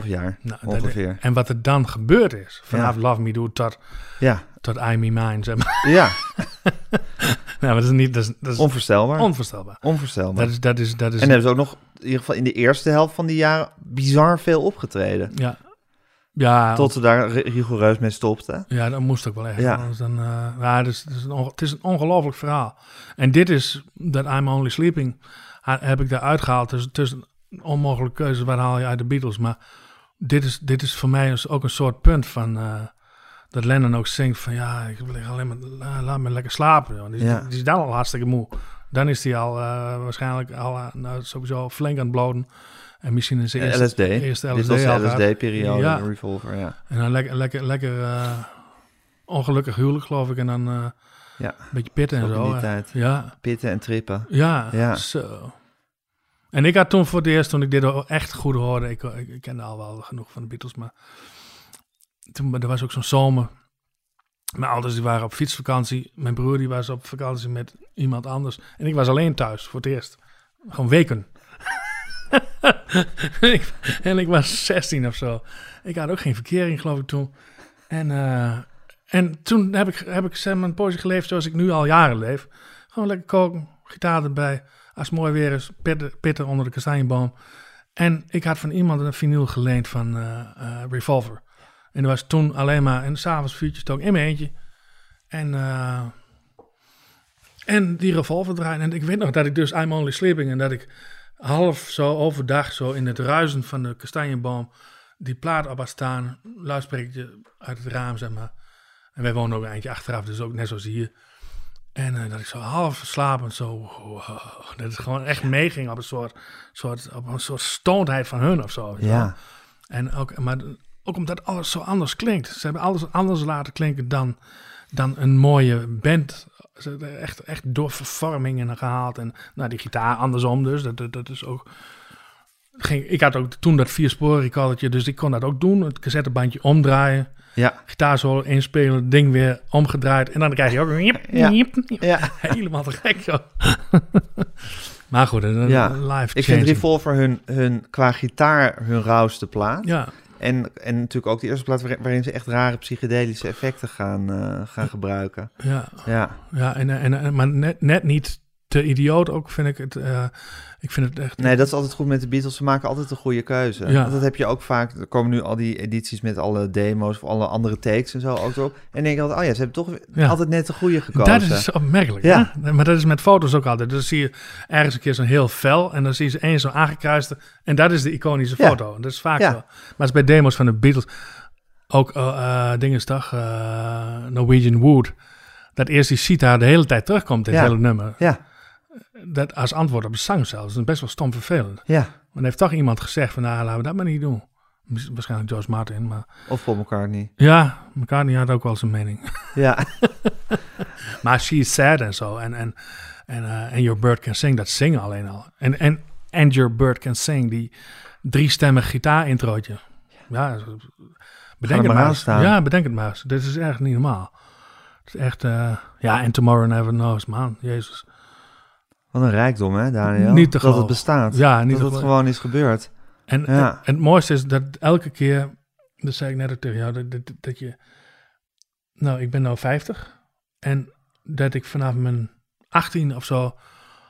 6,5 jaar
Nou, dat-
ongeveer.
En wat er dan gebeurd is, vanaf
Ja.
Love Me Do tot,
Ja,
tot I Me Mine, zeg maar.
ja.
nou, dat is niet, dat is, dat is
onvoorstelbaar.
onvoorstelbaar.
onvoorstelbaar.
Dat is, dat is, dat is,
En hebben ze ook nog, in ieder geval in de eerste helft van die jaren, bizar veel opgetreden.
ja. Ja,
Tot ze daar ri- rigoureus mee stopten.
Ja, dat moest ook wel echt.
Ja.
Dan, eh, ja, het, is, het, is een het is een ongelooflijk verhaal. En dit is, dat I'm Only Sleeping, heb ik daar uitgehaald. Dus het is een onmogelijke keuze, waar haal je uit de Beatles? Maar dit is, dit is voor mij dus ook een soort punt van, eh, dat Lennon ook zingt van, ja, ik lig alleen maar, la- laat me lekker slapen. Joh. Die,
Ja.
die is dan al hartstikke moe. Dan is hij al eh, waarschijnlijk al, nou, sowieso flink aan het bloten. En misschien in zijn eerste,
LSD.
eerste
Dit
LSD
was
al
de. LSD-periode,
Ja.
Revolver, ja.
En dan lekker, lekker, lekker eh, ongelukkig huwelijk, geloof ik. En dan eh,
Ja,
een beetje pitten en zo.
tijd.
Ja,
Pitten en trippen.
ja,
Ja.
zo. En ik had toen voor het eerst, toen ik dit echt goed hoorde, ik, ik, ik kende al wel genoeg van de Beatles, maar toen er was ook zo'n zomer. Mijn ouders die waren op fietsvakantie, mijn broer die was op vakantie met iemand anders. En ik was alleen thuis voor het eerst. Gewoon weken. en, ik, was 16 of zo. Ik had ook geen verkering, geloof ik toen. En, eh, en toen heb ik, heb ik een poosje geleefd zoals ik nu al jaren leef. Gewoon lekker koken, gitaar erbij. Als het mooi weer is, pitten, onder de kastanjeboom. En ik had van iemand een vinyl geleend van eh, eh, Revolver. En dat was toen alleen maar... En s'avonds vuurtjes ook in mijn eentje. En, en die Revolver draaien. En ik weet nog dat ik dus I'm Only Sleeping... En dat ik half zo overdag zo in het ruisen van de kastanjeboom... die plaat op had staan. Luidsprekertje uit het raam, zeg maar. En wij wonen ook een eindje achteraf, dus ook net zoals hier. En eh, dat ik zo half slapend zo... wow, dat het gewoon echt meeging op een soort, soort, op een soort stoondheid van hun of zo.
Ja.
En ook, maar ook omdat alles zo anders klinkt. Ze hebben alles anders laten klinken dan, dan een mooie band. Ze hebben echt, echt door vervormingen gehaald. En nou, die gitaar andersom dus. Dat, dat, dat is ook... Ging, ik had ook toen dat viersporen recordertje, dus ik kon dat ook doen. Het cassettebandje omdraaien,
Ja.
gitaarsolo inspelen, ding weer omgedraaid. En dan krijg je ook een jip,
Ja.
jip, jip.
Ja.
helemaal te gek joh. maar goed, een
Ja.
live
Ik vind. Revolver hun, hun, qua gitaar hun rauwste plaat.
Ja,
En, en natuurlijk ook de eerste plaat waarin, ze echt rare psychedelische effecten gaan, eh, gaan gebruiken.
ja.
Ja,
Ja, en, en, en, maar net, net niet te idioot ook, vind ik het. eh, ik vind het echt...
nee, dat is altijd goed met de Beatles. Ze maken altijd een goede keuze.
Ja.
Want dat heb je ook vaak. Er komen nu al die edities met alle demo's of alle andere takes en zo ook erop. En denk je altijd, oh ja, ze hebben toch
Ja.
altijd net de goede gekozen.
Dat is opmerkelijk,
Ja.
hè? Maar dat is met foto's ook altijd. Dus zie je ergens een keer zo'n heel vel en dan zie je ze één zo aangekruiste. En dat is de iconische
Ja.
foto. Dat is vaak
Ja.
zo. Maar het is bij demos van de Beatles ook eh eh toch, eh, Norwegian Wood. Dat eerst die Sita de hele tijd terugkomt in het hele nummer.
Ja,
Dat als antwoord op de zang zelfs. Dat is best wel stom vervelend.
ja.
Maar er heeft toch iemand gezegd van, nou, laten we dat maar niet doen. Waarschijnlijk George Martin, maar...
Of Paul McCartney.
Ja, McCartney had ook wel zijn mening.
Ja,
Maar She is Sad en zo. En, en, en eh, And Your Bird Can Sing, dat zingen alleen al. En, en And Your Bird Can Sing, die driestemmig gitaarintrootje. Ja, bedenk het
maar
eens.
staan.
Ja, bedenk het maar eens. Dit is echt niet normaal. Het is echt, eh, ja, en Tomorrow Never Knows, man. Jezus.
Wat een rijkdom hè, Daniel.
Niet te
Dat het bestaat.
Ja, niet
dat het gewoon is gebeurd.
En,
Ja.
en, en het mooiste is dat elke keer, dat zei ik net ook tegen jou, dat, dat, dat je, nou, ik ben nou 50 en dat ik vanaf mijn 18 of zo,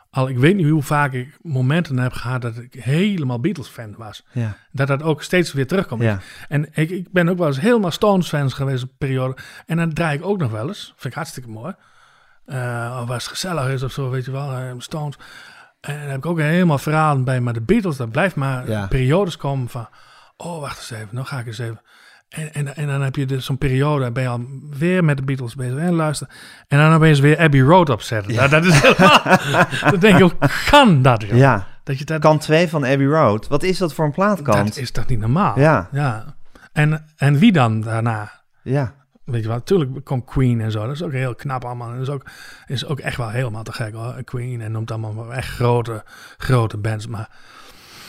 al ik weet niet hoe vaak ik momenten heb gehad dat ik helemaal Beatles-fan was.
Ja,
Dat dat ook steeds weer terugkomt.
ja.
En ik, ik ben ook wel eens helemaal Stones-fans geweest op periode. En dan draai ik ook nog wel eens. Vind ik hartstikke mooi. Of als het gezellig is of zo, weet je wel. eh, Stones. En dan heb ik ook helemaal verhalen bij. Maar de Beatles, dat blijft maar
Ja.
periodes komen van... Oh, wacht eens even. Nou ga ik eens even... En, en, en dan heb je dus zo'n periode, ben je al weer met de Beatles bezig en luisteren. En dan opeens weer Abbey Road opzetten. Nou, dat is helemaal... dan denk ik, hoe kan dat? joh?
ja.
Dat je dat...
Kant 2 van Abbey Road. Wat is dat voor een plaatkant?
Dat is toch niet normaal?
Ja.
ja. En, en wie dan daarna?
Ja,
Weet je wel, natuurlijk komt Queen en zo. Dat is ook heel knap allemaal. En dat is ook, is ook echt wel helemaal te gek hoor. Queen en noemt allemaal echt grote, grote bands. Maar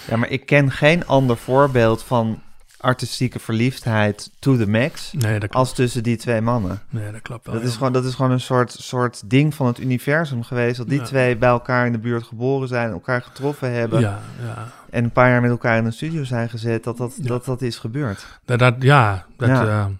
ja, maar ik ken geen ander voorbeeld van artistieke verliefdheid to the max
nee,
als tussen die twee mannen.
nee, dat klopt wel.
Dat is,
ja.
gewoon, dat is gewoon een soort, soort ding van het universum geweest. Dat die
Ja.
twee bij elkaar in de buurt geboren zijn, elkaar getroffen hebben.
Ja, ja.
En een paar jaar met elkaar in een studio zijn gezet. Dat dat, dat, dat is gebeurd.
Dat, dat, ja, dat,
Ja.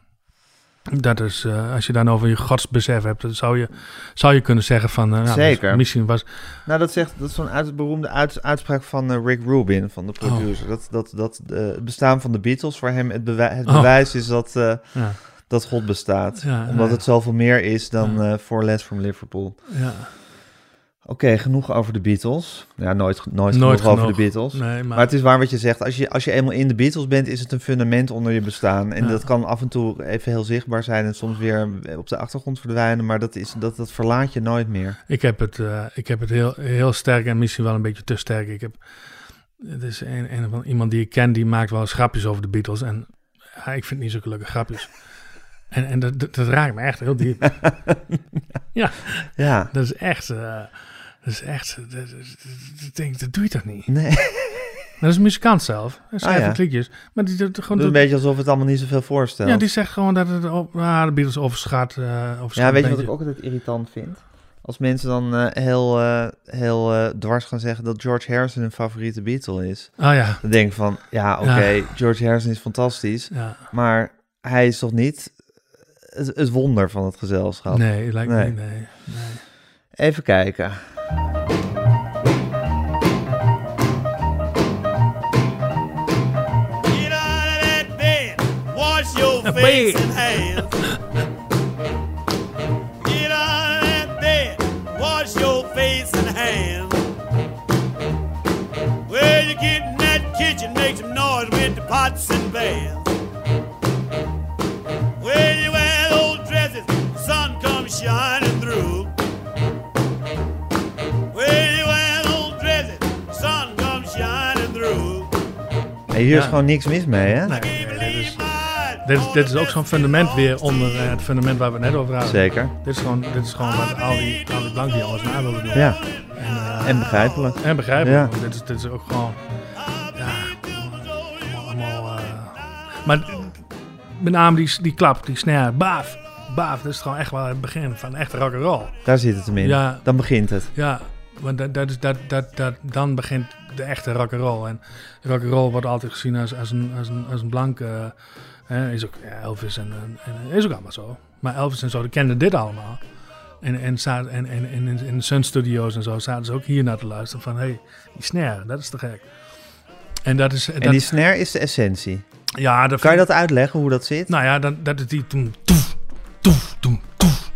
Dat is, eh, als je dan over je godsbesef hebt, dan zou je, zou je kunnen zeggen van, eh, nou,
Zeker.
misschien was,
Nou, dat, zegt, dat is zo'n uit, beroemde uit- uitspraak van eh, Rick Rubin, van de
Oh.
producer. Dat, dat, dat het bestaan van de Beatles voor hem het, bewij- het
Oh.
bewijs is dat,
ja,
dat God bestaat.
Ja,
Omdat
ja.
het zoveel meer is dan For Less from Liverpool.
ja,
Oké, genoeg over de Beatles. Ja, nooit, nooit,
Nooit
genoeg, over de. Beatles.
nee, maar,
Maar het is waar wat je zegt. Als je, als je eenmaal in de Beatles bent, is het een fundament onder je bestaan. En
Ja.
dat kan af en toe even heel zichtbaar zijn en soms weer op de achtergrond verdwijnen. Maar dat, is, dat, dat verlaat je nooit meer.
ik heb het, eh, ik heb het heel, heel sterk en misschien wel een beetje te sterk. Ik heb, het is een, een van iemand die ik ken, die maakt wel eens grapjes over de Beatles en ja, ik vind niet zulke leuke grapjes. En, en dat, dat, dat raakt me echt heel diep.
Ja,
Dat is echt, eh, dat is echt, dat, denk dat doe je toch niet?
nee.
Dat is een muzikant zelf. Hij schrijft
Ah, ja.
liedjes. Maar die doet gewoon...
Is een
doet-
beetje alsof het allemaal niet zoveel voorstelt.
ja, die zegt gewoon dat het op, ah, de Beatles overschat. overschat
Ja, weet je wat ik ook altijd irritant vind? Als mensen dan eh, heel, eh, heel dwars gaan zeggen dat George Harrison hun favoriete Beatle is.
Ah ja,
Dan denk ik van, ja, oké, George Harrison is fantastisch.
ja.
Maar hij is toch niet het, het wonder van het gezelschap?
Nee, lijkt
Nee.
me nee. nee.
Even kijken.
Get out of that bed, wash your face and hands. Get out of that bed, wash your face and hands. Well, you get in that kitchen, make some noise with the pots and pans.
Hier is gewoon niks mis mee, hè?
Nee, nee, dit, is, dit, is, dit is ook zo'n fundament weer onder eh, het fundament waar we net over hadden.
Zeker.
Dit is gewoon, dit is gewoon wat al die, al die blanke jongens na willen doen.
Ja,
En, eh,
en begrijpelijk.
En begrijpelijk.
Ja.
Dit, is, dit is ook gewoon... Ja, allemaal... eh, maar met name die, die klap, die snare, baaf. Baaf, dat is gewoon echt wel het begin van echte rock and roll.
Daar zit het hem in.
Ja.
Dan begint het.
Ja, want dat, dat is, dat, dat, dat, dan begint de echte rock and roll. En rock and roll wordt altijd gezien als, als, een, als, een, als een blanke... hè, is ook ja, Elvis en, en, is ook allemaal zo. Maar Elvis en zo, die kenden dit allemaal. En, en, en, en, en in, Sun Studios en zo zaten ze ook hier naar te luisteren. Van, hé, hey, die snare, dat is te gek. En dat is...
En
dat,
die snare is de essentie.
ja, dat
Kan je dat uitleggen, hoe dat zit?
Nou ja, dan, dat is die... Toem, toef, toef, toef.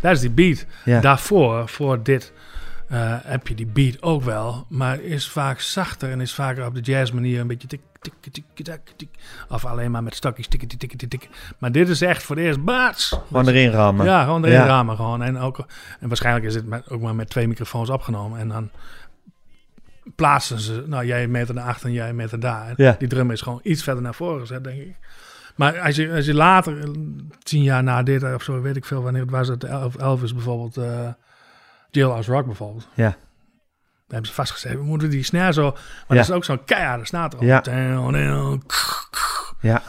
Dat is die beat.
Ja.
Daarvoor, voor dit, eh, heb je die beat ook wel. Maar is vaak zachter en is vaker op de jazz manier een beetje tik, tik, tik, tik, tik. Of alleen maar met stokjes tik, tik, tik, tik. Maar dit is echt voor het eerst baats.
Gewoon erin rammen.
Ja, gewoon erin
Ja.
ramen gewoon. En, ook, en waarschijnlijk is het met, ook maar met twee microfoons opgenomen. En dan plaatsen ze, nou jij een meter naar achter en jij een meter daar.
Ja.
Die drum is gewoon iets verder naar voren gezet, denk ik. Maar als je, als je later, eh, tien jaar na dit of zo, weet ik veel wanneer het was, dat El- Elvis bijvoorbeeld, eh Jailhouse Rock bijvoorbeeld.
Ja.
Daar hebben ze vastgezet. We moeten die snare zo, maar
Ja.
dat is ook zo'n keiharde snaar erop.
Ja. Ja.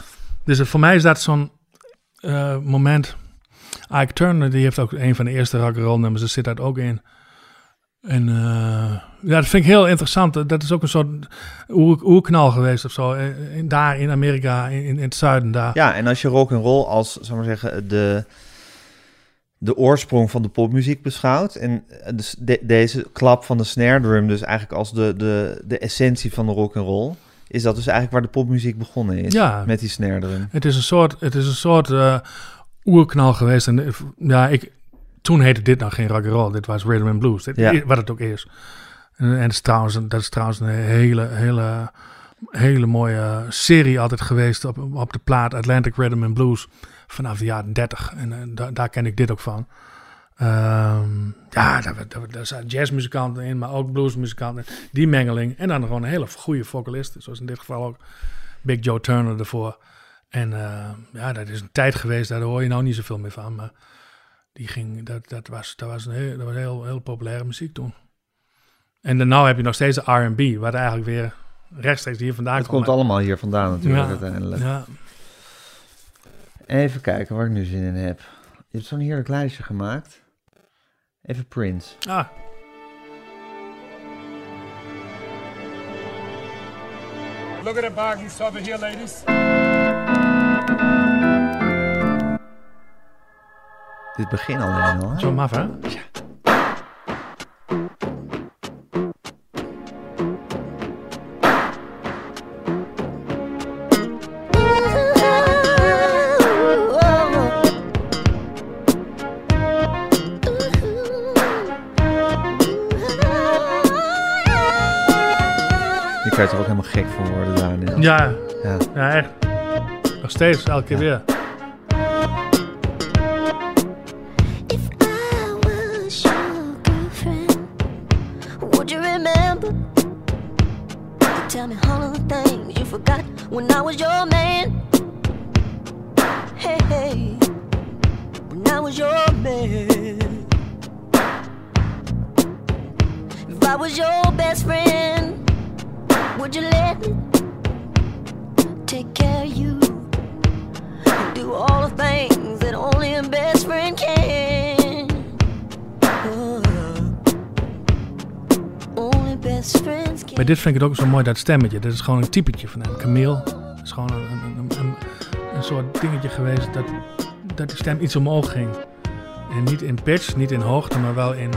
dus het- voor mij is dat zo'n eh, moment. Ike Turner, die heeft ook een van de eerste rock'n'roll nummers. Er zit dat ook in. En eh, ja, dat vind ik heel interessant. Dat- is ook een soort oer, oerknal geweest of zo. eh, in- daar in Amerika, in, in het zuiden daar.
Ja, en als je rock and roll als, zal maar zeggen, de, de oorsprong van de popmuziek beschouwt en eh, dus de- deze klap van de snare drum dus eigenlijk als de, de, de essentie van de rock and roll, is dat dus eigenlijk waar de popmuziek begonnen is
Ja.
met die snare drum.
Het is een soort, het is een soort eh, oerknal geweest. En eh, ja, ik, toen heette dit nog geen rock'n'roll. Dit was rhythm and blues. Dit,
Ja.
Wat het ook is. En, en het is trouwens, dat is trouwens een hele, hele, hele mooie serie altijd geweest op, op de plaat Atlantic Rhythm and Blues vanaf de jaren 30. En eh, da- daar ken ik dit ook van. Ehm, ja, daar, daar, daar zaten jazzmuzikanten in, maar ook bluesmuzikanten. Die mengeling. En dan gewoon een hele goede vocalist, zoals in dit geval ook Big Joe Turner ervoor. En eh, ja, dat is een tijd geweest, daar hoor je nou niet zoveel meer van. Maar die ging, dat, dat was, dat was, een heel, dat was heel, heel populaire muziek toen. En dan nou heb je nog steeds de R&B, wat eigenlijk weer rechtstreeks hier vandaan
Het komt allemaal hier vandaan natuurlijk
Ja,
uiteindelijk.
Ja,
Even kijken waar ik nu zin in heb. Je hebt zo'n heerlijk lijstje gemaakt. Even Prince.
ah,
Look at the baggies over here, ladies.
Dit begin alleen al. hè?
zo maf hè?
Je
Ja,
Ja.
ja, echt. Nog steeds, elke keer weer. Dit vind ik het ook zo mooi, dat stemmetje. Dat is gewoon een typetje van hem. Camille. Dat is gewoon een, een, een, een, soort dingetje geweest dat, dat de stem iets omhoog ging. En niet in pitch, niet in hoogte, maar wel in...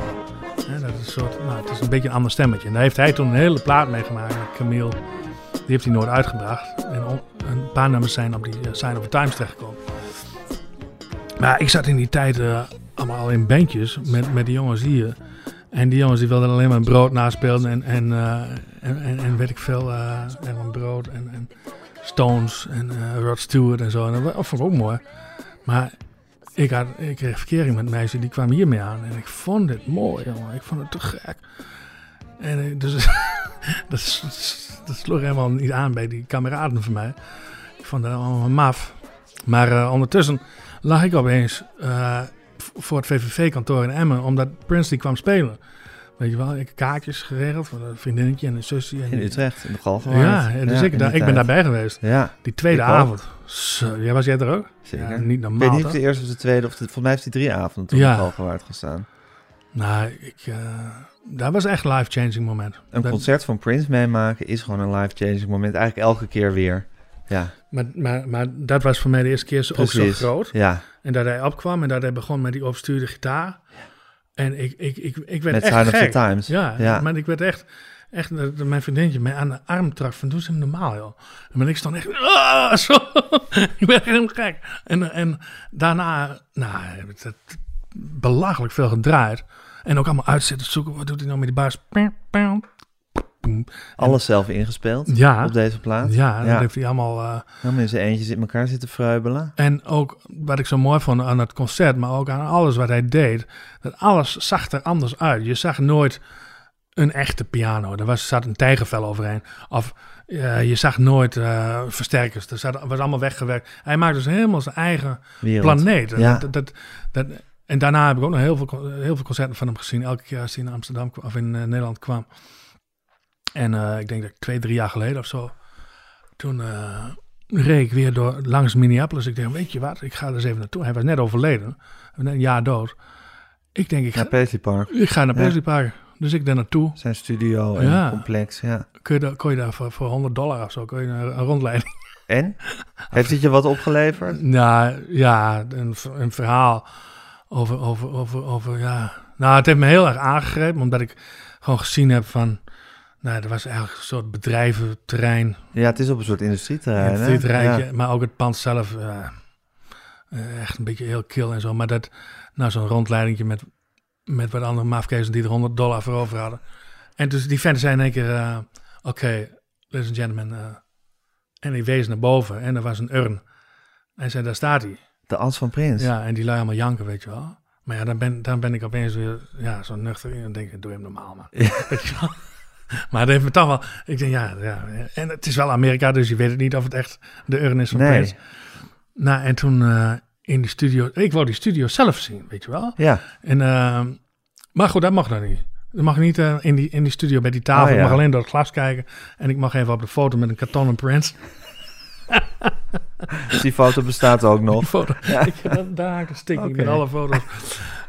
Hè, dat is een soort, nou, het is een beetje een ander stemmetje. En daar heeft hij toen een hele plaat meegemaakt met Camille. Die heeft hij nooit uitgebracht. En een paar nummers zijn op die eh, Sign of the Times terechtgekomen. Maar ik zat in die tijd eh, allemaal al in bandjes met, met die jongens hier. En die jongens die wilden alleen maar brood naspelen en, en, eh, en, en, en weet ik veel, een brood en, en Stones en eh, Rod Stewart en zo. En dat vond ik ook mooi. Maar ik, had, ik kreeg verkering met meisjes die kwamen hiermee aan. En ik vond het mooi. Ik vond het te gek. En eh, dus dat, dat sloeg helemaal niet aan bij die kameraden van mij. Ik vond dat allemaal maf. Maar ondertussen lag ik opeens v- voor het VVV-kantoor in Emmen, omdat Prince die kwam spelen. Weet je wel, ik heb kaartjes geregeld voor een vriendinnetje en een zusje. En
In Utrecht, in de Galgenwaard.
Ja, en dus
Ja,
ik, daar,
die
ik ben daarbij geweest.
Ja,
Die tweede
Ik
avond. Zo, ja, was jij er ook?
zeker.
Ja, niet
ik
normaal.
weet niet of de eerste of de tweede, of de, volgens mij heeft hij drie avonden toen
Ja.
in de Galgenwaard gestaan.
Nou, ik, eh, dat was echt een life-changing moment.
Een
Dat-
concert van Prince meemaken is gewoon een life-changing moment. Eigenlijk elke keer weer. Ja,
Maar, maar, maar dat was voor mij de eerste keer zo, ook zo groot.
Ja,
En dat hij opkwam en dat hij begon met die overstuurde gitaar. En ik, ik, ik, ik werd
met
echt
Sign of the. Times.
Ja,
Ja.
maar ik werd echt, echt mijn vriendinnetje mij aan de arm trok van doe ze hem normaal joh. En maar ik stond echt, ah, zo. ik werd helemaal gek. En, en daarna, nou, heb ik dat belachelijk veel gedraaid. En ook allemaal uitzitten zoeken, wat doet hij nou met die baas?
Alles zelf ingespeeld
Ja,
op deze plaat.
ja, dat
Ja.
heeft hij allemaal...
Helemaal in zijn eentjes in elkaar zitten fruibelen.
En ook wat ik zo mooi vond aan het concert, maar ook aan alles wat hij deed, dat alles zag er anders uit. Je zag nooit een echte piano. Er was, zat een tijgervel overheen. Of eh, je zag nooit eh, versterkers. Er zat, was allemaal weggewerkt. Hij maakte dus helemaal zijn eigen
Wereld.
planeet.
Ja.
Dat, dat, dat, en daarna heb ik ook nog heel veel, heel veel concerten van hem gezien. Elke keer als hij in Amsterdam of in eh, Nederland kwam. En eh, ik denk dat ik twee, drie jaar geleden of zo. Toen eh, reed ik weer door, langs Minneapolis. Ik dacht, weet je wat, ik ga er eens even naartoe. Hij was net overleden. Een jaar dood. Ik denk, ik ga,
Paisley Park.
ik ga naar
Ja.
Paisley Park. Dus ik daar naartoe.
Zijn studio en
Ja.
complex, ja.
Kun je, daar, kon je daar voor, voor 100 dollar of zo, kon je een, een rondleiding.
En? Heeft het je wat opgeleverd?
Nou ja, een, een verhaal over, over, over, over, ja. Nou, het heeft me heel erg aangegrepen, omdat ik gewoon gezien heb van, nou, er was eigenlijk een soort bedrijventerrein,
Ja, het is op een soort industrieterrein,
rijtje,
Ja.
maar ook het pand zelf, eh, eh, echt een beetje heel kil en zo. Maar dat, nou, zo'n rondleidingje met, met wat andere mafkezen die er 100 dollar voor over hadden. En dus die venten zijn in één keer, eh, oké, ladies and gentlemen, en die wees naar boven en er was een urn. Hij zei, daar staat hij.
De as van Prins.
Ja, en die lui allemaal janken, weet je wel. Maar ja, dan ben, dan ben ik opeens weer ja, zo nuchter in. En denk ik, doe hem normaal, man. Weet je wel? Maar dat heeft me toch wel... Ik denk, ja, ja. En het is wel Amerika, dus je weet het niet of het echt de urn is van
Nee.
Prince. Nou, en toen eh, in die studio... Ik wou die studio zelf zien, weet je wel.
Ja.
En, eh, maar goed, dat mag dan niet. Dat mag niet eh, in, die, in die studio bij die tafel.
Oh, ja.
Ik mag alleen door het glas kijken. En ik mag even op de foto met een kartonnen Prince.
Dus die foto bestaat ook nog.
Die foto.
Ja.
Ik, dat, daar haak ik een met alle foto's.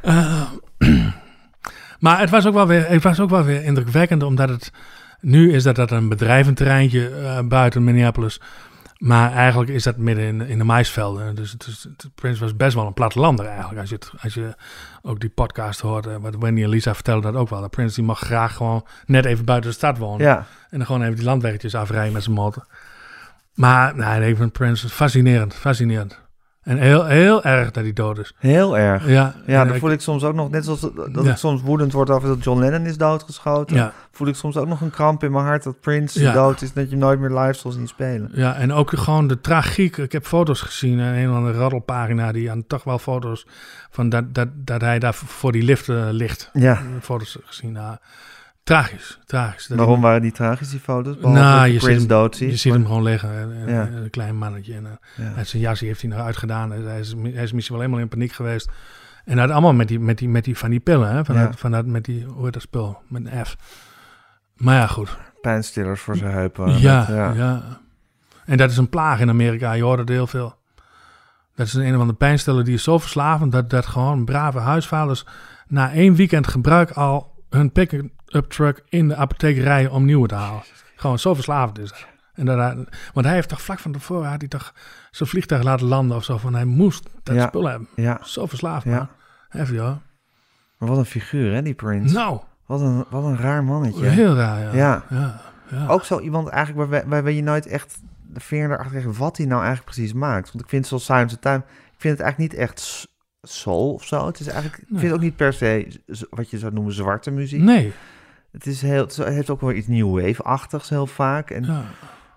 Maar het was, ook wel weer, het was ook wel weer indrukwekkend, omdat het... Nu is dat, dat een bedrijventerreintje eh, buiten Minneapolis. Maar eigenlijk is dat midden in, in de maisvelden. Dus het is, het, Prince was best wel een plattelander eigenlijk. Als je, het, als je ook die podcast hoort, eh, wat Wendy en Lisa vertelden dat ook wel. Dat Prince die mag graag gewoon net even buiten de stad wonen.
Ja.
En dan gewoon even die landweggetjes afrijden met zijn motor. Maar nee, ik vind Prince fascinerend, fascinerend. En heel, heel erg dat hij dood is.
Heel erg.
Ja,
ja dan
ik-
voel ik soms ook nog, net zoals dat
Ja.
ik soms woedend word over dat John Lennon is doodgeschoten.
Ja.
Voel ik soms ook nog een kramp in mijn hart dat Prince
Ja.
dood is dat je nooit meer live zal zien spelen.
Ja, en ook gewoon de tragiek. Ik heb foto's gezien, eh, een of andere raddelpagina, die aan toch wel foto's van dat, dat, dat hij daar voor die lift eh, ligt.
Ja.
Foto's gezien. Tragisch, tragisch. Dat
Waarom waren die tragisch, die foto's?
Nou, je ziet, hem,
dood ziet.
je ziet hem gewoon liggen. Een, een-
Ja.
een klein mannetje. En, eh,
Ja.
en zijn jasje heeft hij nog uitgedaan. Hij is, hij is misschien wel helemaal in paniek geweest. En dat allemaal met die, met die, met die van die pillen. Hè? Van
Ja.
dat, van dat, met die, hoe heet dat spul? Met een F. Maar ja, goed.
Pijnstillers voor zijn heupen.
Ja, ja. En dat is een plaag in Amerika. Je hoort het heel veel. Dat is een of andere pijnstiller die is zo verslavend... dat, dat gewoon brave huisvaders... na één weekend gebruik al hun pick-up truck... in de apotheek rijden om nieuwe te halen. Gewoon zo verslavend is. En hij- want hij heeft toch vlak van tevoren... had hij toch zijn vliegtuig laten landen of zo... van hij moest dat
Ja,
spul hebben.
ja.
Zo verslaafd,
Ja.
Heftig, hoor.
Maar wat een figuur, hè, die Prince.
Nou.
Wat een, wat een raar mannetje.
Heel raar, ja.
Ja.
Ja.
Ook zo iemand eigenlijk waarbij, waarbij je nooit echt de vinger erachter krijgt wat hij nou eigenlijk precies maakt. Want ik vind zoals Silence of Time, ik vind het eigenlijk niet echt soul of zo. Het is eigenlijk, ik vind ook niet per se wat je zou noemen zwarte muziek.
Nee.
Het, is heel, het heeft ook wel iets new wave-achtigs heel vaak. En
Ja.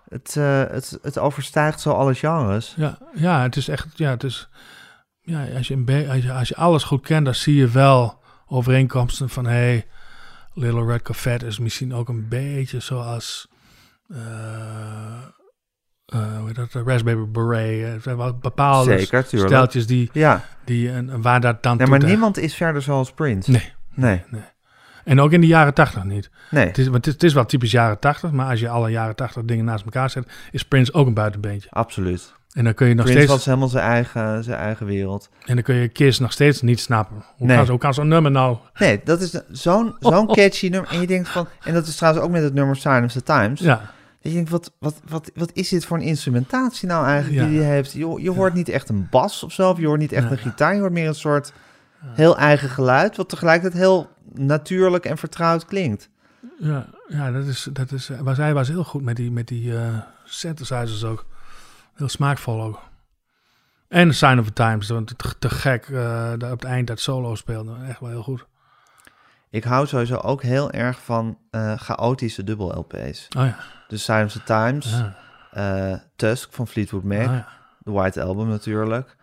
het, eh, het, het overstijgt zo alle genres.
Ja, ja, het is echt, ja, het is, ja, als je, een als je, als je alles goed kent, dan zie je wel overeenkomsten van, hey, Little Red Corvette is misschien ook een beetje zoals, eh eh, hoe heet dat, de Raspberry Beret. Er zijn wel bepaalde
Zeker,
steltjes die,
Ja.
die en waar dat dan
Nee, maar niemand is verder zoals Prince.
Nee.
Nee.
En ook in de jaren tachtig niet.
Nee.
Het is, want het, is, het is wel typisch jaren tachtig, maar als je alle jaren tachtig dingen naast elkaar zet, is Prince ook een buitenbeentje.
Absoluut.
En dan kun je nog
Prince
steeds...
was helemaal zijn eigen, zijn eigen wereld.
En dan kun je Kiss nog steeds niet snappen. Hoe
Nee.
kan, hoe kan zo'n nummer nou?
Nee, dat is zo'n zo'n catchy nummer. En je denkt van... En dat is trouwens ook met het nummer Sign of the Times.
Ja.
Je denkt, wat, wat, wat, wat is dit voor een instrumentatie nou eigenlijk
Ja.
die hij heeft? Je, je hoort niet echt een bas of zo. Of je hoort niet echt een gitaar. Je hoort meer een soort heel eigen geluid. Wat tegelijkertijd heel natuurlijk en vertrouwd klinkt.
Ja, ja dat is, dat is, was, hij was heel goed met die, met die eh, synthesizers ook. Heel smaakvol ook. En Sign of the Times, want te, te gek eh, dat op het eind dat solo speelde. Echt wel heel goed.
Ik hou sowieso ook heel erg van eh, chaotische dubbel-LP's.
Oh ja.
Dus Sign of the Times.
Ja.
eh, Tusk van Fleetwood Mac.
Ah, ja.
The White Album natuurlijk.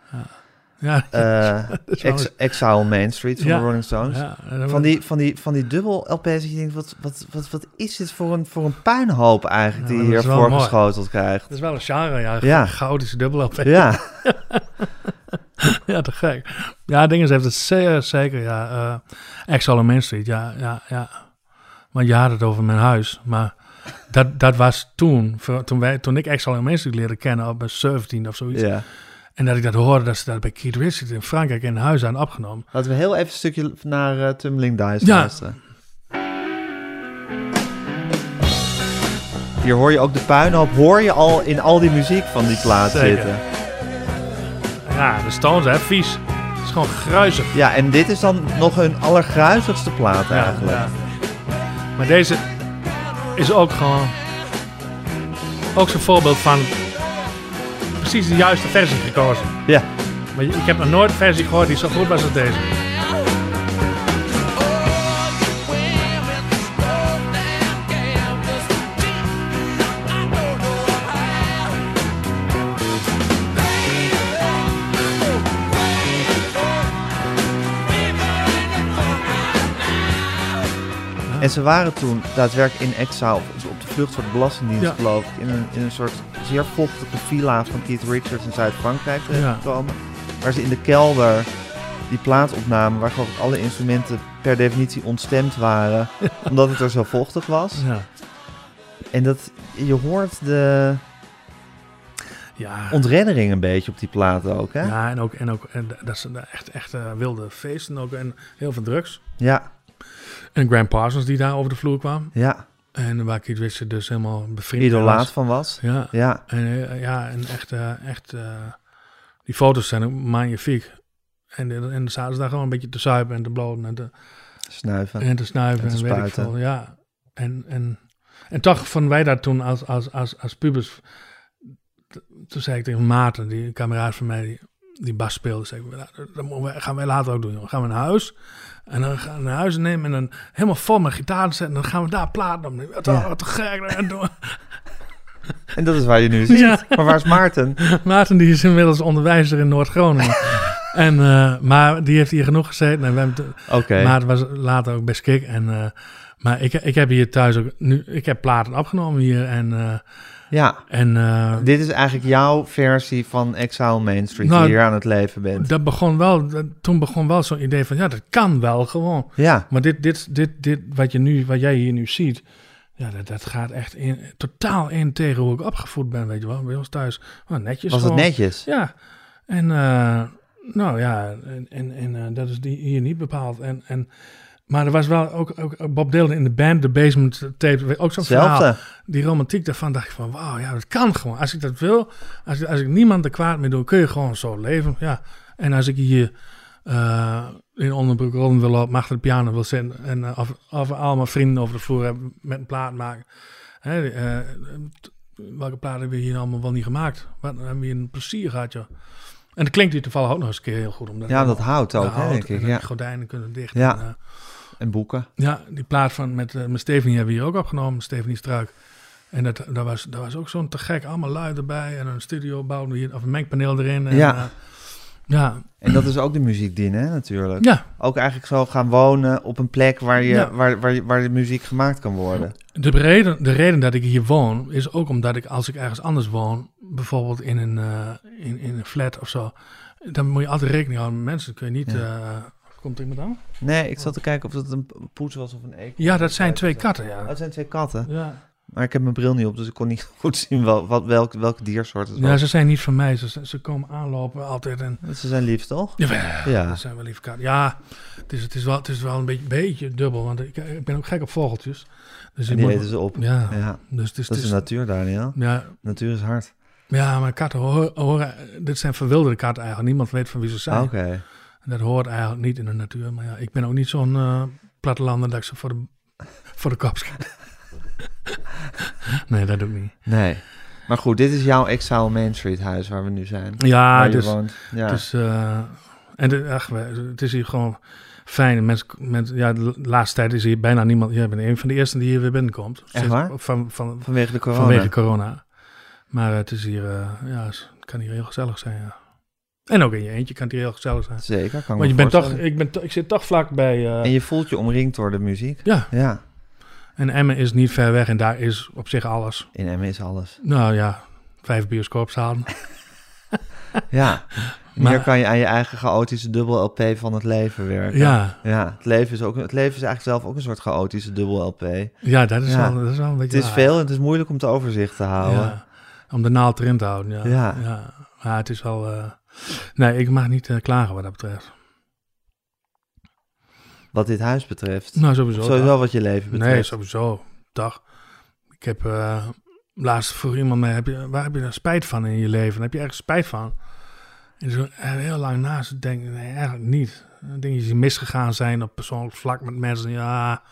Ja. Wel
Ex-
eens-
Exile on Main Street van
Ja.
de Rolling Stones.
Ja,
van, die, van, die, van die dubbel LP's dat je denkt, wat, wat, wat, wat is dit voor een, voor een puinhoop eigenlijk
Ja,
die je hier voorgeschoteld krijgt.
Dat is wel een genre, ja.
Ja.
Goudische dubbel op.
Ja.
ja, te gek. Ja, Dingens heeft het zeer zeker, ja. eh Exile on Main Street, ja, ja, ja. Want je had het over mijn huis, maar dat, dat was toen, toen, wij, toen ik on Main Street leerde kennen, op mijn 17 of zoiets.
Ja.
En dat ik dat hoorde, dat ze dat bij Keith Richards in Frankrijk in huis aan opgenomen.
Laten we heel even een stukje naar eh, Tumbling Dice
Ja.
luisteren. Hier hoor je ook de puinhoop, hoor je al in al die muziek van die plaat
Zeker.
zitten.
Ja, de Stones, hè, vies. Het is gewoon gruizig.
Ja, en dit is dan nog hun allergruizigste plaat
Ja,
eigenlijk.
ja. Maar deze is ook gewoon... Ook zo'n voorbeeld van precies de juiste versie gekozen.
Ja.
Maar ik heb nog nooit een versie gehoord die zo goed was als deze.
En ze waren toen daadwerkelijk in exile, op de vlucht voor de Belastingdienst
Ja.
geloof ik, in een, in een soort zeer vochtige villa van Keith Richards in Zuid-Frankrijk
Ja.
terechtgekomen. Waar ze in de kelder die plaat opnamen, waar geloof ik alle instrumenten per definitie ontstemd waren, omdat het er zo vochtig was.
Ja.
En dat, je hoort de
Ja.
ontreddering een beetje op die plaat ook, hè?
Ja, en ook, en ook en dat zijn echt, echt eh, wilde feesten ook en heel veel drugs.
Ja,
En Graham Parsons die daar over de vloer kwam.
ja.
En waar Keith Richards dus helemaal bevriend
Idolaat
was.
van was.
Ja.
Ja,
En, eh, ja, en echt, eh, echt eh, die foto's zijn ook magnifiek. En, de- en dan zaten ze daar gewoon een beetje te zuipen en te bloten en te,
snuiven.
en te snuiven
En
en,
te
weet ik
spuiten.
veel. Ja. En, en, en toch vonden wij dat toen als, als, als, als pubers. Toen zei ik tegen Maarten, die kameraad van mij, die, die bas speelde, zei ik, "Nou, dat gaan wij later ook doen. Jongen. Gaan we naar huis en dan gaan we naar huis nemen en dan helemaal vol met gitaar zetten en dan gaan we daar platen opnemen. Wat,
Ja.
wat te gek. En doen.
En dat is waar je nu zit.
Ja.
Maar waar is Maarten?
Maarten die is inmiddels onderwijzer in Noord-Groningen. en, eh, maar die heeft hier genoeg gezeten. En we hebben. Maarten was later ook bij Skik. En, eh, maar ik, ik heb hier thuis ook nu... Ik heb platen opgenomen hier. En, eh,
Ja,
en eh,
dit is eigenlijk jouw versie van Exile Main Street,
Nou,
die hier aan het leven bent.
dat begon wel, dat- toen begon wel zo'n idee van... Ja, dat kan wel gewoon.
Ja,
Maar dit, dit, dit, dit wat, je nu, wat jij hier nu ziet... Ja, dat, dat gaat echt in, totaal in tegen hoe ik opgevoed ben, weet je wel. Bij ons thuis, oh, netjes
was het
gewoon.
netjes?
Ja, en eh, nou ja, en, en, en eh, dat is die hier niet bepaald. En, en, maar er was wel ook, ook Bob Dylan in de band, de Basement Tape, ook zo'n verhaal. Die romantiek daarvan dacht ik van, wauw, ja, dat kan gewoon. Als ik dat wil, als, ik- als ik niemand er kwaad mee doe, kun je gewoon zo leven. Ja, en als ik hier eh, in onderbroek rond wil lopen, achter de piano wil zitten en eh, of, of allemaal vrienden over de vloer hebben met een plaat maken. Hè, eh, welke platen hebben we hier allemaal wel niet gemaakt? Wat hebben we hier een plezier gehad, joh. En dat klinkt hier toevallig ook nog eens een keer heel goed. Omdat
Ja, dat houdt ook, hè, denk ik, ja.
gordijnen kunnen dicht.
Ja.
En,
En boeken.
ja, die plaat van met, eh, met Stephanie hebben we hier ook opgenomen, Stephanie Struik. En dat, dat, was, dat was ook zo'n te gek, allemaal lui erbij en een studio bouwden we hier, of een mengpaneel erin. En,
Ja.
eh, ja,
En dat is ook de muziek dienen, hè, natuurlijk.
ja,
Ook eigenlijk zo gaan wonen op een plek waar, je,
Ja.
waar, waar, waar de muziek gemaakt kan worden.
de reden, de reden dat ik hier woon is ook omdat ik als ik ergens anders woon, bijvoorbeeld in een, eh, in, in een flat of zo, dan moet je altijd rekening houden met mensen. Kun je niet.
Ja.
Komt er iemand aan?
Nee, ik zat te kijken of het een poes was of een eekhoorn.
Ja, dat zijn twee katten, ja.
Oh, het zijn twee katten.
Ja.
Maar ik heb mijn bril niet op, dus ik kon niet goed zien wel, wat, welk, welk diersoort het was.
ja, ze zijn niet van mij. Ze, ze komen aanlopen altijd en
Ze zijn lief, toch?
Jawel,
Ja.
dat zijn wel lieve kaarten. Ja, het is, het is wel, het is wel een beetje, beetje dubbel, want ik, ik ben ook gek op vogeltjes. Dus
En die eten ze op.
Ja,
Ja.
dus het is,
Dat is de natuur, Daniel.
ja,
Natuur is hard.
ja, maar katten horen, horen, dit zijn verwilderde katten eigenlijk. Niemand weet van wie ze zijn.
Oké.
En dat hoort eigenlijk niet in de natuur. Maar ja, ik ben ook niet zo'n eh plattelander dat ik ze voor de, voor de kop schiet. nee, dat doe ik niet.
Nee. Maar goed, dit is jouw Exile Main Street huis waar we nu zijn.
Ja,
waar je
dus,
woont. Ja.
het is, eh, en de, ach, het is hier gewoon fijn. Mensen, mensen, ja, de laatste tijd is hier bijna niemand. Jij bent een van de eerste die hier weer binnenkomt.
Echt waar?
Van, van,
Vanwege de corona.
vanwege corona. Maar het is hier, eh, ja, het kan hier heel gezellig zijn, ja. En ook in je eentje kan het hier heel gezellig zijn.
Zeker, kan
Want je bent toch, ik, ben, ik zit toch vlak bij... eh,
En je voelt je omringd door de muziek.
Ja,
Ja.
en Emmen is niet ver weg en daar is op zich alles.
In Emmen is alles.
Nou ja, vijf bioscoopzalen.
Ja.
Maar-
Hier kan je aan je eigen chaotische dubbel LP van het leven werken.
Ja,
Ja, het leven is, ook, het leven is eigenlijk zelf ook een soort chaotische dubbel LP. Het
ja, dat is,
Ja.
Wel, dat is wel een beetje
is
waar.
veel en het is moeilijk om het overzicht te houden.
Ja, om de naald erin te houden, ja.
Ja.
ja. Ja, het is wel... eh, nee, ik mag niet eh, klagen wat dat betreft.
Wat dit huis betreft.
Nou, sowieso.
Sowieso
dag.
wat je leven betreft.
Nee, sowieso. Dag. Ik heb eh, laatst voor iemand mee, heb je, waar heb je er spijt van in je leven? Heb je ergens spijt van? En zo heel lang naast denk ik, nee, eigenlijk niet. Dingen die misgegaan zijn op persoonlijk vlak met mensen, ja,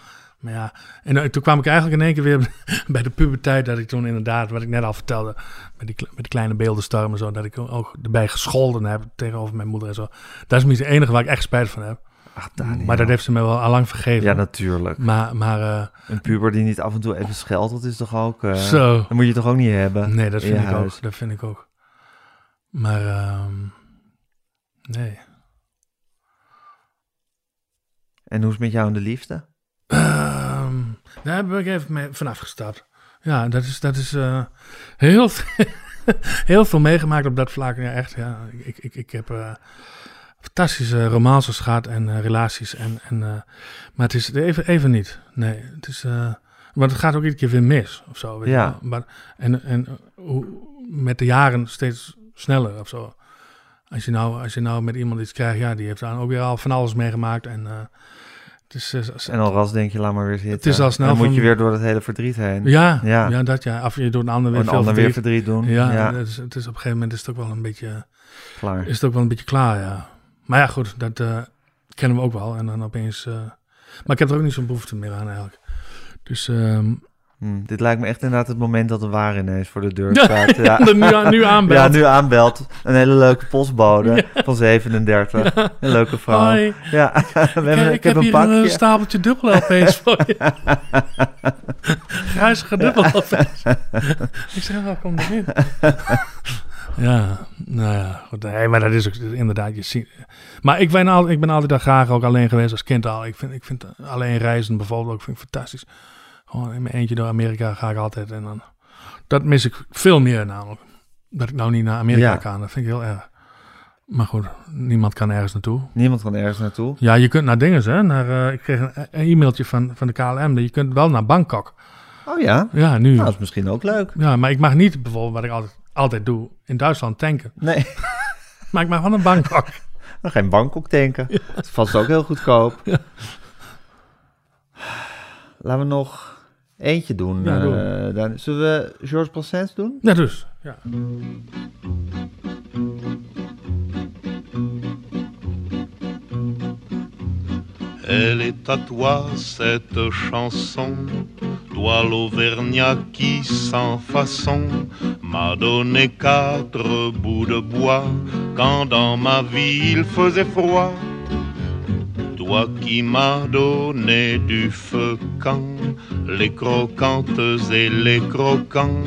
maar ja. En eh, toen kwam ik eigenlijk in één keer weer bij de puberteit, dat ik toen inderdaad, wat ik net al vertelde, met die, met die kleine beeldenstorm en zo, dat ik ook erbij gescholden heb tegenover mijn moeder en zo. Dat is misschien het enige waar ik echt spijt van heb.
Ach, Daniel.
Maar dat heeft ze mij wel al lang vergeven.
Ja, natuurlijk.
Maar, maar eh,
Een puber die niet af en toe even scheldt, dat is toch ook... eh,
Zo.
Dat moet je toch ook niet hebben?
Nee, dat
in
vind ik
huis?
ook. Dat vind ik ook. Maar ehm, nee.
En hoe is het met jou en de liefde?
Daar ben ik even mee vanaf gestapt. Ja, dat is, dat is eh, heel, heel veel meegemaakt op dat vlak. Ja, echt. Ja. Ik, ik, ik heb eh, fantastische romances gehad en eh, relaties. En, en, maar het is even, even niet. Nee, het is... want het gaat ook iedere keer weer mis of zo. Weet
Ja.
Maar, en en hoe, met de jaren steeds sneller of zo. Als je, nou, als je nou met iemand iets krijgt, ja, die heeft dan ook weer al van alles meegemaakt. En is... eh,
En al ras denk je, laat maar weer zitten.
Het is al snel
Dan moet je weer door het hele verdriet heen.
Ja, ja.
ja.
dat ja. Of je doet een ander weer
Een ander weer
verdriet.
verdriet doen.
Ja,
Ja.
Het, is, het is op een gegeven moment is het ook wel een beetje,
Klaar.
is het ook wel een beetje klaar, ja. Maar ja, goed, dat eh, kennen we ook wel. En dan opeens... eh, maar ik heb er ook niet zo'n behoefte meer aan eigenlijk. Dus ehm,
Hm, dit lijkt me echt inderdaad het moment dat de waar ineens voor de deur staat.
ja, nu aan- nu aanbelt.
Ja, nu aanbelt. Een hele leuke postbode
Ja.
van 37.
Ja.
Een leuke vrouw. Ja, we hebben,
ik,
ik,
ik heb
een
hier
pakje.
een stapeltje dubbel LP's voor je. Grijzige dubbel LP's. ik zeg, wel, kom erin. ja, nou ja, goed. Nee, maar dat is ook inderdaad, je ziet... Maar ik ben, al, ik ben altijd daar graag ook alleen geweest als kind al. Ik vind, ik vind alleen reizen bijvoorbeeld ook vind ik fantastisch. Gewoon in mijn eentje door Amerika ga ik altijd en dan... Dat mis ik veel meer namelijk. Dat ik nou niet naar Amerika
Ja.
kan, dat vind ik heel erg. Maar goed, niemand kan ergens naartoe.
Niemand kan ergens naartoe.
Ja, je kunt naar dingen, hè. Naar, eh, ik kreeg een, een e-mailtje van, van de KLM. dat Je kunt wel naar Bangkok.
Oh ja?
Ja, nu.
Nou, dat is misschien ook leuk.
Ja, maar ik mag niet bijvoorbeeld, wat ik altijd, altijd doe, in Duitsland tanken.
Nee.
maar ik mag wel naar Bangkok.
Dan ga je in Bangkok tanken. Dat is vast ook heel goedkoop. Laten we nog eentje doen.
Ja, doe.
Eh, dan, zullen we Georges Brassens doen?
Ja, dus. Ja.
Elle est à toi cette chanson, toi l'Auvergnat qui sans façon m'a donné quatre bouts de bois quand dans ma vie il faisait froid. Toi qui m'as donné du feu quand les croquantes et les croquants,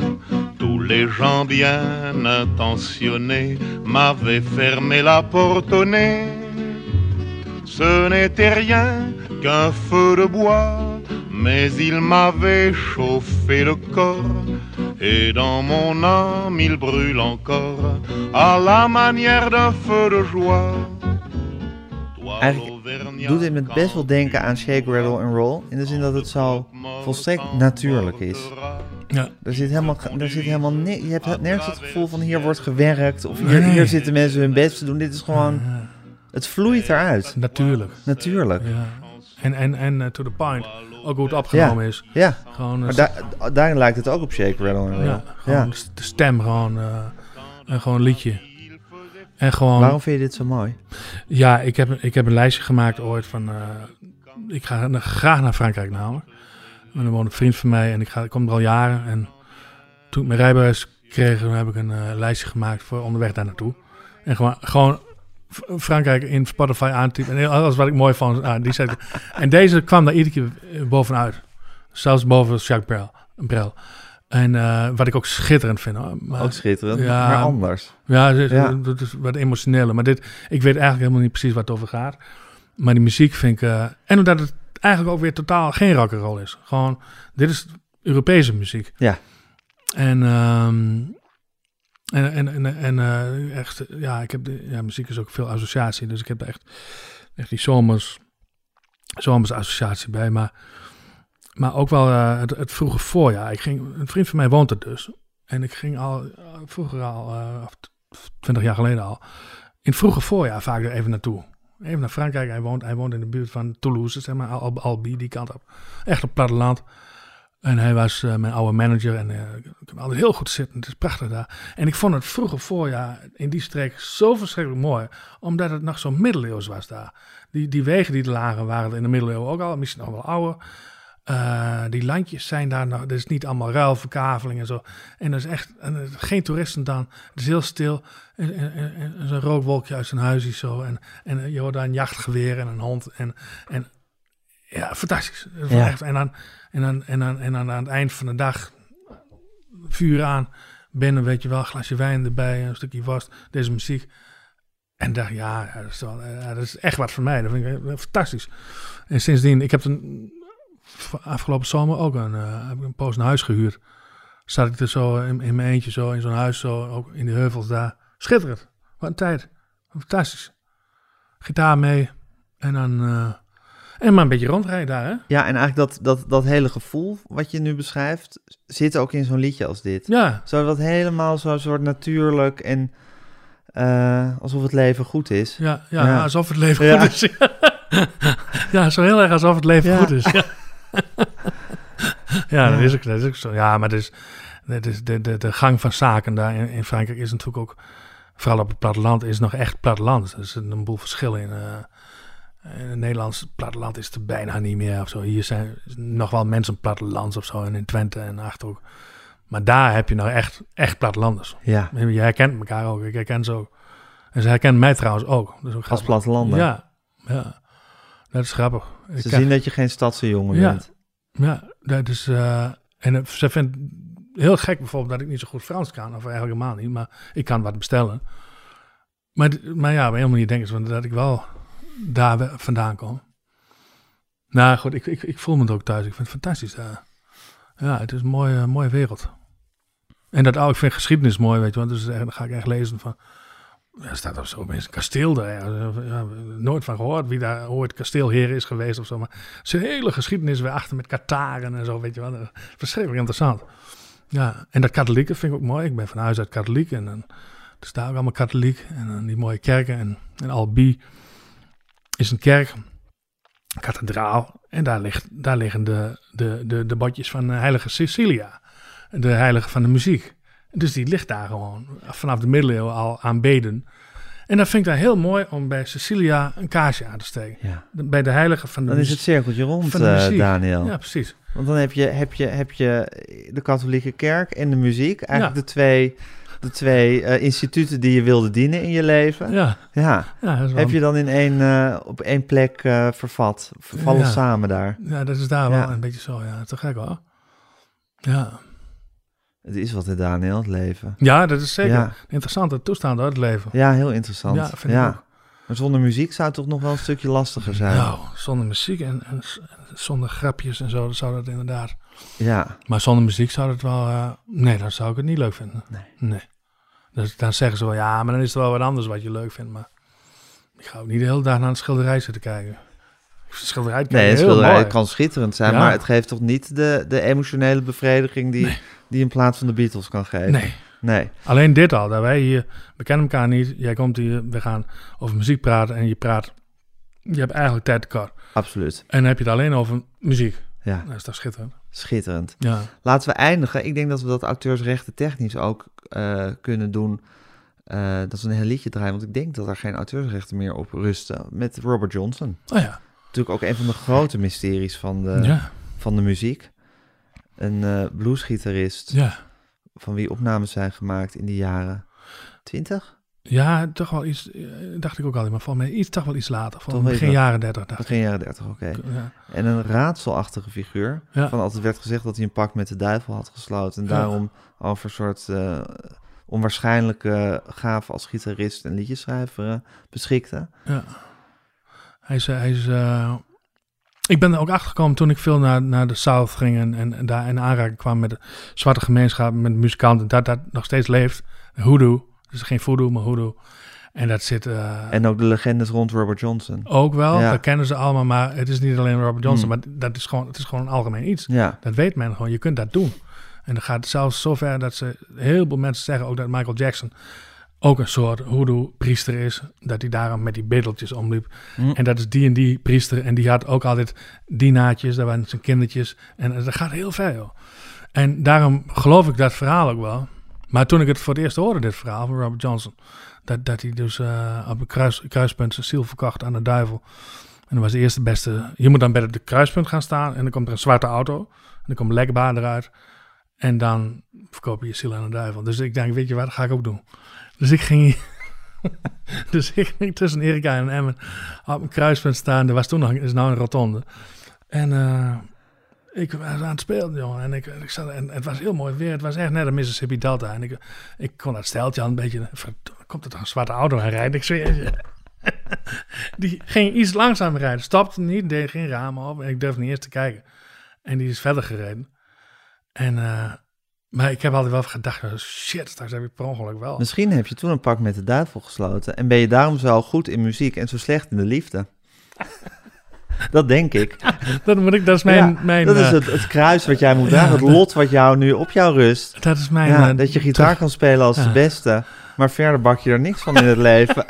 tous les gens bien intentionnés m'avaient fermé la porte au nez. Ce n'était rien qu'un feu de bois, mais il m'avait chauffé le corps. Et dans mon âme il brûle encore, à la manière d'un feu de joie.
Doet dit me best wel denken aan Shake, Rattle and Roll. In de zin dat het zo volstrekt natuurlijk is.
Ja.
Er zit helemaal, er zit helemaal Je hebt nergens het gevoel van hier wordt gewerkt. Of hier,
Nee.
hier zitten mensen hun best te doen. Dit is gewoon... Het vloeit eruit.
Natuurlijk.
Natuurlijk.
Ja. En, en, en eh, to the point. Ook hoe het opgenomen
Ja.
is.
Ja.
Gewoon,
Maar daar, daarin lijkt het ook op Shake, Rattle and Roll.
Ja, gewoon de stem gewoon. eh, en gewoon een liedje. En gewoon...
Waarom vind je dit zo mooi?
Ja, ik heb, ik heb een lijstje gemaakt ooit van... eh, ik ga graag naar Frankrijk namelijk. En dan woont een vriend van mij en ik, ga, ik kom er al jaren. En toen ik mijn rijbewijs kreeg, toen heb ik een eh, lijstje gemaakt voor onderweg daar naartoe. En gewoon, gewoon Frankrijk in Spotify aantypen. En alles wat ik mooi vond. ah, die zet ik- en deze kwam daar iedere keer bovenuit. Zelfs boven Jacques Brel. Brel. En eh, wat ik ook schitterend vind. Maar,
Ook schitterend, maar anders.
Ja, dat is,
Ja.
dat is wat emotioneler. Maar dit, ik weet eigenlijk helemaal niet precies waar het over gaat. Maar die muziek vind ik... eh, en omdat het eigenlijk ook weer totaal geen rock'n'roll is. Gewoon, dit is Europese muziek.
Ja.
En, ehm, en, en, en, en eh, echt, ja, ik heb de, ja, muziek is ook veel associatie. Dus ik heb echt, echt die zomers, zomers associatie bij. Maar, maar ook wel eh, het, het vroege voorjaar. Ik ging, een vriend van mij woont er dus. En ik ging al eh, vroeger al, eh, twintig jaar geleden al, in het vroege voorjaar vaak er even naartoe. Even naar Frankrijk. Hij woont, hij woont in de buurt van Toulouse, zeg maar, Al, Albi, die kant op. Echt op platteland. En hij was mijn oude manager en eh, ik kon altijd heel goed zitten. Het is prachtig daar. En ik vond het vroege voorjaar in die streek zo verschrikkelijk mooi, omdat het nog zo middeleeuws was daar. Die, die wegen die er lagen waren in de middeleeuwen ook al, misschien nog wel ouder. Eh, die landjes zijn daar nog, er is niet allemaal ruilverkaveling en zo. En er is echt en er geen toeristen dan. Het is heel stil. En, en, en, en zo'n rookwolkje uit zijn huisje zo. En, en je hoort daar een jachtgeweer en een hond. En, en ja, fantastisch.
Ja.
Echt. En, dan, en, dan, en, dan, en dan aan het eind van de dag vuur aan. Binnen, weet je wel, een glasje wijn erbij, een stukje worst, deze muziek. En dacht, ja, ja, dat is, wel, ja, dat is echt wat voor mij. Dat vind ik eh, fantastisch. En sindsdien, ik heb een, afgelopen zomer ook een, eh, heb ik een poos een huis gehuurd. Zat ik er zo in, in mijn eentje, zo in zo'n huis, zo ook in de heuvels daar. Schitterend. Wat een tijd. Fantastisch. Gitaar mee. En dan... eh, en maar een beetje rondrijden daar, hè?
Ja, en eigenlijk dat, dat, dat hele gevoel wat je nu beschrijft, zit ook in zo'n liedje als dit.
Ja.
Zo wat helemaal zo soort natuurlijk en eh, alsof het leven goed is.
Ja, ja, alsof het leven
Ja.
goed is. ja, zo heel erg alsof het leven
Ja.
goed is. Ja, dat, is ook, dat is ook zo. Ja, maar het is, het is de, de, de gang van zaken daar in, in Frankrijk is natuurlijk ook, vooral op het platteland, is nog echt platteland. Er is een boel verschillen in. eh, in het Nederlands platteland is er bijna niet meer of zo. Hier zijn nog wel mensen plattelands of zo. En in Twente en Achterhoek. Maar daar heb je nou echt, echt plattelanders.
Ja.
Je herkent elkaar ook. Ik herken ze ook. En ze herkennen mij trouwens ook. Dat ook
Als plattelander.
Ja, ja. Dat is grappig. Ik
Ze zien dat je geen stadse jongen
ja.
bent.
Ja, dat is... eh, en eh, ze vindt heel gek bijvoorbeeld dat ik niet zo goed Frans kan. Of eigenlijk helemaal niet. Maar ik kan wat bestellen. Maar, maar ja, op een hele manier denken ze dat ik wel daar vandaan kom. Nou goed, ik, ik, ik voel me er ook thuis. Ik vind het fantastisch daar. Ja, het is een mooie, mooie wereld. En dat ook, ik vind geschiedenis mooi, weet je. Want dus dan ga ik echt lezen van... Er staat of zo opeens een kasteel daar. Ja, nooit van gehoord wie daar ooit kasteelheer is geweest of zo. Maar zijn hele geschiedenis weer achter met Kataren en zo, weet je wel. Verschrikkelijk interessant. Ja, en dat katholieke vind ik ook mooi. Ik ben van huis uit katholiek en dan is daar ook allemaal katholiek. En dan die mooie kerken. En, en Albi is een kerk, een kathedraal. En daar, ligt, daar liggen de, de, de, de botjes van de heilige Cecilia. De heilige van de muziek. Dus die ligt daar gewoon vanaf de middeleeuwen al aanbeden. En dat vind ik dan heel mooi om bij Cecilia een kaarsje aan te steken.
Ja.
Bij de heilige van de
Dan is het cirkeltje rond,
van de muziek.
Daniel.
Ja, precies.
Want dan heb je, heb, je, heb je de katholieke kerk en de muziek. Eigenlijk
Ja.
de twee, de twee eh, instituten die je wilde dienen in je leven.
Ja.
ja. Heb je dan in één, eh, op één plek vervat. Vallen samen daar.
Ja, dat is daar wel een beetje zo. Ja, te gek hoor. Ja.
Het is wat, hè, Daniel, het leven.
Ja, dat is zeker
Ja.
interessante toestand uit het leven.
Ja, heel interessant.
Ja, vind ik ook.
Maar zonder muziek zou het toch nog wel een stukje lastiger zijn.
Nou, zonder muziek en, en zonder grapjes en zo, dat zou dat inderdaad.
Ja.
Maar zonder muziek zou het wel. eh, nee, dan zou ik het niet leuk vinden.
Nee.
Dus dan zeggen ze wel, ja, maar dan is er wel wat anders wat je leuk vindt. Maar ik ga ook niet de hele dag naar een schilderij zitten kijken. Schilderij
Nee, schilderij
mooi.
kan schitterend zijn,
Ja.
maar het geeft toch niet de, de emotionele bevrediging die, die een plaat van de Beatles kan geven.
Nee.
Nee.
Alleen dit al, dat wij hier, we kennen elkaar niet. Jij komt hier, we gaan over muziek praten en je praat. Je hebt eigenlijk tijd tekort.
Absoluut.
En dan heb je het alleen over muziek.
Ja.
Dat is toch schitterend.
Schitterend.
Ja.
Laten we eindigen. Ik denk dat we dat auteursrechten technisch ook eh, kunnen doen. Eh, dat is een heel liedje draaien, want ik denk dat er geen auteursrechten meer op rusten. Met Robert Johnson.
Oh ja.
Natuurlijk ook een van de grote mysteries van de,
Ja.
van de muziek. Een eh bluesgitarist.
Ja.
Van wie opnames zijn gemaakt in de jaren 20?
Ja, toch wel iets, eh, dacht ik ook altijd, maar volgens mij iets, toch wel iets later. Van begin jaren 30. dacht
Begin jaren 30, oké.
Ja.
En een raadselachtige figuur.
Ja.
Van altijd werd gezegd dat hij een pact met de duivel had gesloten. En
Ja.
daarom over een soort eh, onwaarschijnlijke gave als gitarist en liedjeschrijver beschikte.
Ja. Hij is, hij is ik ben er ook achter gekomen toen ik veel naar, naar de South ging en, en, en daar in aanraking kwam met de zwarte gemeenschap, met muzikanten, dat dat nog steeds leeft. Hoodoo, dus geen voodoo, maar hoodoo. En dat zit eh,
En ook de legendes rond Robert Johnson.
ook wel,
Ja.
dat kennen ze allemaal, maar het is niet alleen Robert Johnson,
Hmm.
maar dat is gewoon, het is gewoon een algemeen iets.
Ja.
Dat weet men gewoon, je kunt dat doen. En dan gaat het zelfs zover dat ze, heel veel mensen zeggen ook dat Michael Jackson ook een soort hoodoo-priester is. Dat hij daarom met die bedeltjes omliep.
Hm.
En dat is die en die priester. En die had ook altijd dienaatjes, dat waren zijn kindertjes. En dat gaat heel ver, joh. En daarom geloof ik dat verhaal ook wel. Maar toen ik het voor het eerst hoorde, dit verhaal van Robert Johnson... dat, dat hij dus eh, op een kruis, kruispunt zijn ziel verkocht aan de duivel... En dat was de eerste beste. Je moet dan bij het kruispunt gaan staan en dan komt er een zwarte auto. En dan komt lekbaar eruit. En dan verkoop je je ziel aan de duivel. Dus ik denk, weet je wat, dat ga ik ook doen. Dus ik ging, dus ik ging tussen Erika en Emmen op een kruispunt staan. Er was toen nog, is nou een rotonde. En eh, ik was aan het spelen, jongen. En, ik, ik zat, en het was heel mooi weer. Het was echt net een Mississippi Delta. En ik, ik kon dat steltje al een beetje... Komt er een zwarte auto aan rijden? Ik zweer je. Die ging iets langzamer rijden. Stopte niet, deed geen ramen op. En ik durfde niet eens te kijken. En die is verder gereden. En, eh, maar ik heb altijd wel gedacht, oh, shit, straks heb ik per ongeluk wel.
Misschien heb je toen een pak met de duivel gesloten en ben je daarom zo goed in muziek en zo slecht in de liefde. Dat denk ik.
Dat, moet ik, dat is mijn...
Ja,
mijn
dat is
eh,
het, het kruis wat jij moet
ja,
dragen, het lot wat jou nu op jou rust.
Dat is mijn...
Ja,
eh,
dat je gitaar kan spelen als de beste, maar verder bak je er niks van in het leven.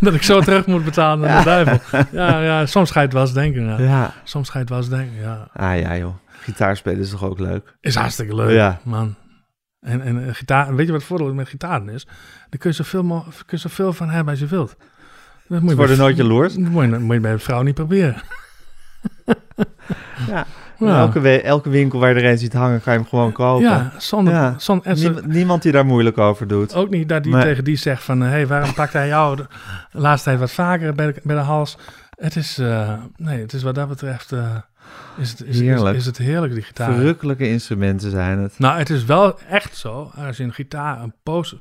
dat ik zo terug moet betalen aan de duivel. Ja, ja, soms ga je het wel eens denken. Ja.
Ja.
Soms ga je het wel eens denken, ja.
Ah ja joh, gitaar spelen is toch ook leuk?
Is hartstikke leuk,
Ja.
man. En, en eh, gitaar, weet je wat het voordeel met gitaren is? Daar kun je zoveel, kun je zoveel van hebben als je wilt. Dat moet je
worden nooit jaloers.
Dat moet je, moet je bij een vrouw niet proberen.
Ja. Elke, elke winkel waar je er een ziet hangen, kan je hem gewoon kopen.
Ja, zonder- zonder-
Niem- niemand die daar moeilijk over doet.
Ook niet dat die tegen die zegt van... hé, hey, waarom pakt hij jou de, laatste tijd wat vaker bij de, bij de hals? Het is... eh, nee, het is wat dat betreft... eh, is, het, is,
Heerlijk.
is het heerlijk, die gitaar.
Verrukkelijke instrumenten zijn het.
Nou, het is wel echt zo. Als je een gitaar, een poos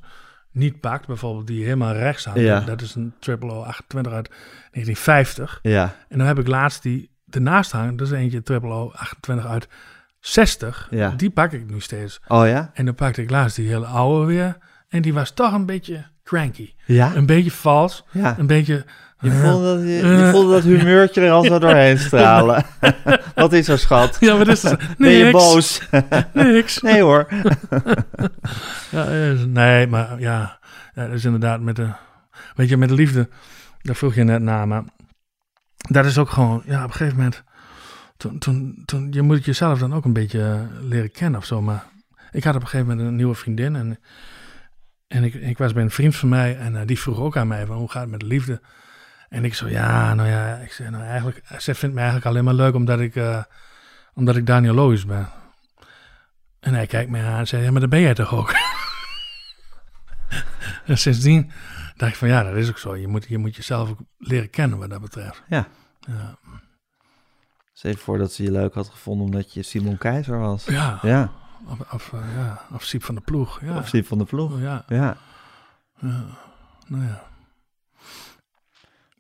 niet pakt... bijvoorbeeld die helemaal rechts hangt...
Ja.
dat is een Triple O 28 uit 1950.
Ja.
En dan heb ik laatst die ernaast hangen. Dat is eentje Triple O 28 uit 60.
Ja.
Die pak ik nu steeds.
Oh ja?
En dan pakte ik laatst die hele oude weer. En die was toch een beetje cranky.
Ja?
Een beetje vals.
Ja.
Een beetje...
Je voelde, dat, je, je voelde dat humeurtje er al zo doorheen stralen. Wat is er, schat?
Ja, wat is er?
Ben je boos?
Niks.
Nee hoor.
ja, eh, nee, maar ja, ja, dat is inderdaad met de... Weet je, met de liefde, daar vroeg je net naar, maar dat is ook gewoon, ja, op een gegeven moment, toen, toen, toen, je moet jezelf dan ook een beetje eh, leren kennen of zo, maar ik had op een gegeven moment een nieuwe vriendin en, en ik, ik was bij een vriend van mij en eh, die vroeg ook aan mij van, hoe gaat het met de liefde? En ik zo, ja, nou ja, ik zei, nou eigenlijk, zij vindt me eigenlijk alleen maar leuk omdat ik, eh, omdat ik Daniel Loos ben. En hij kijkt me aan en zei, ja, maar dat ben jij toch ook? en sindsdien dacht ik van, ja, dat is ook zo. Je moet, je moet jezelf ook leren kennen wat dat betreft.
Ja.
Ja.
Stel je voor dat ze je leuk had gevonden omdat je Simon Keizer was.
Ja.
Ja.
Of, of, eh, ja, of Siep van de Ploeg. Ja.
Of Siep van de Ploeg.
Ja.
Ja.
Ja. Nou ja.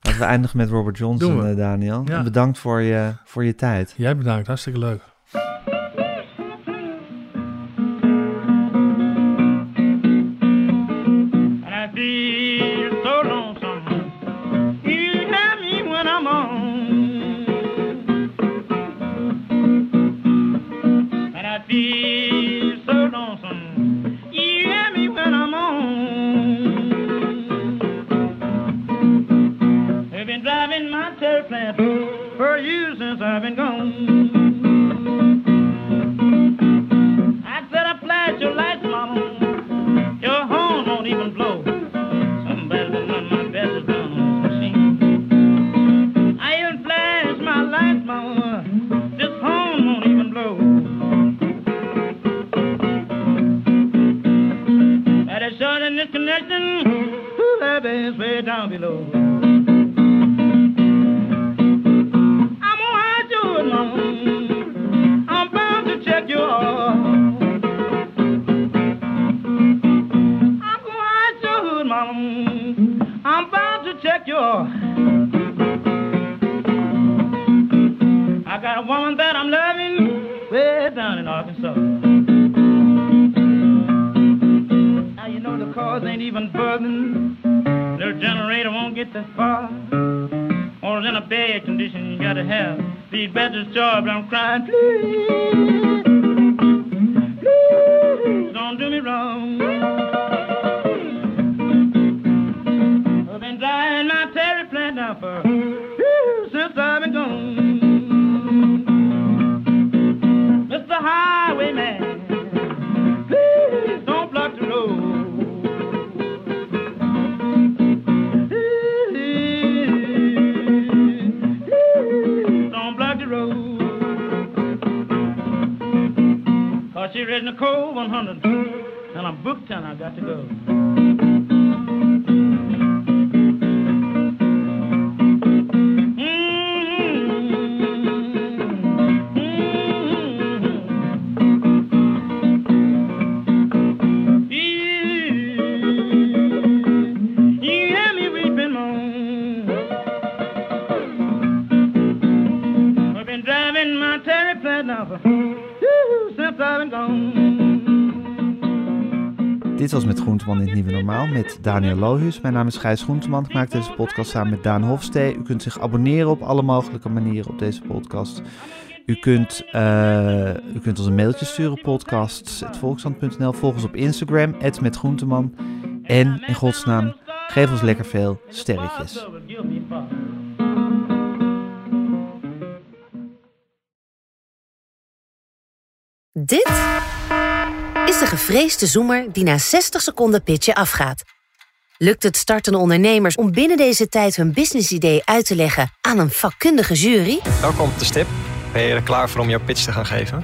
Laten we eindigen met Robert Johnson, eh, Daniel.
Ja.
Bedankt voor je, voor je tijd.
Jij bedankt, hartstikke leuk.
I've gone. I said I flash your lights, mama. Your horn won't even blow. Something better my best is done on this machine. I even flash my lights, mama. This horn won't even blow. Is short in this connection. Ooh, that is way down below. Now you know the cars ain't even buzzing. Little generator won't get that far. Or in a bad condition, you gotta have these batteries charged. I'm crying, please, please, don't do me wrong. She read Nicole 100 and I'm booked and I got to go.
Daniel Lohuus. Mijn naam is Gijs Groenteman. Ik maak deze podcast samen met Daan Hofstee. U kunt zich abonneren op alle mogelijke manieren op deze podcast. U kunt, eh, u kunt ons een mailtje sturen, podcasts.volkshand.nl. Volg ons op Instagram, @metgroenteman. En in godsnaam, geef ons lekker veel sterretjes.
Dit is de gevreesde zoemer die na 60 seconden pitchen afgaat. Lukt het startende ondernemers om binnen deze tijd hun businessidee uit te leggen aan een vakkundige jury?
Welkom op de stip. Ben je er klaar voor om jouw pitch te gaan geven?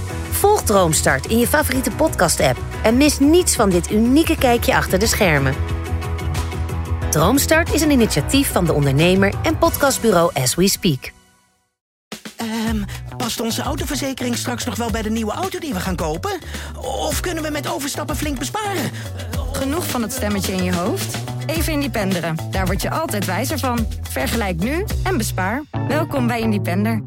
Volg Droomstart in je favoriete podcast-app en mis niets van dit unieke kijkje achter de schermen. Droomstart is een initiatief van de ondernemer en podcastbureau As We Speak.
Ehm, past onze autoverzekering straks nog wel bij de nieuwe auto die we gaan kopen? Of kunnen we met overstappen flink besparen?
Genoeg van het stemmetje in je hoofd? Even Independeren. Daar word je altijd wijzer van. Vergelijk nu en bespaar. Welkom bij Independer.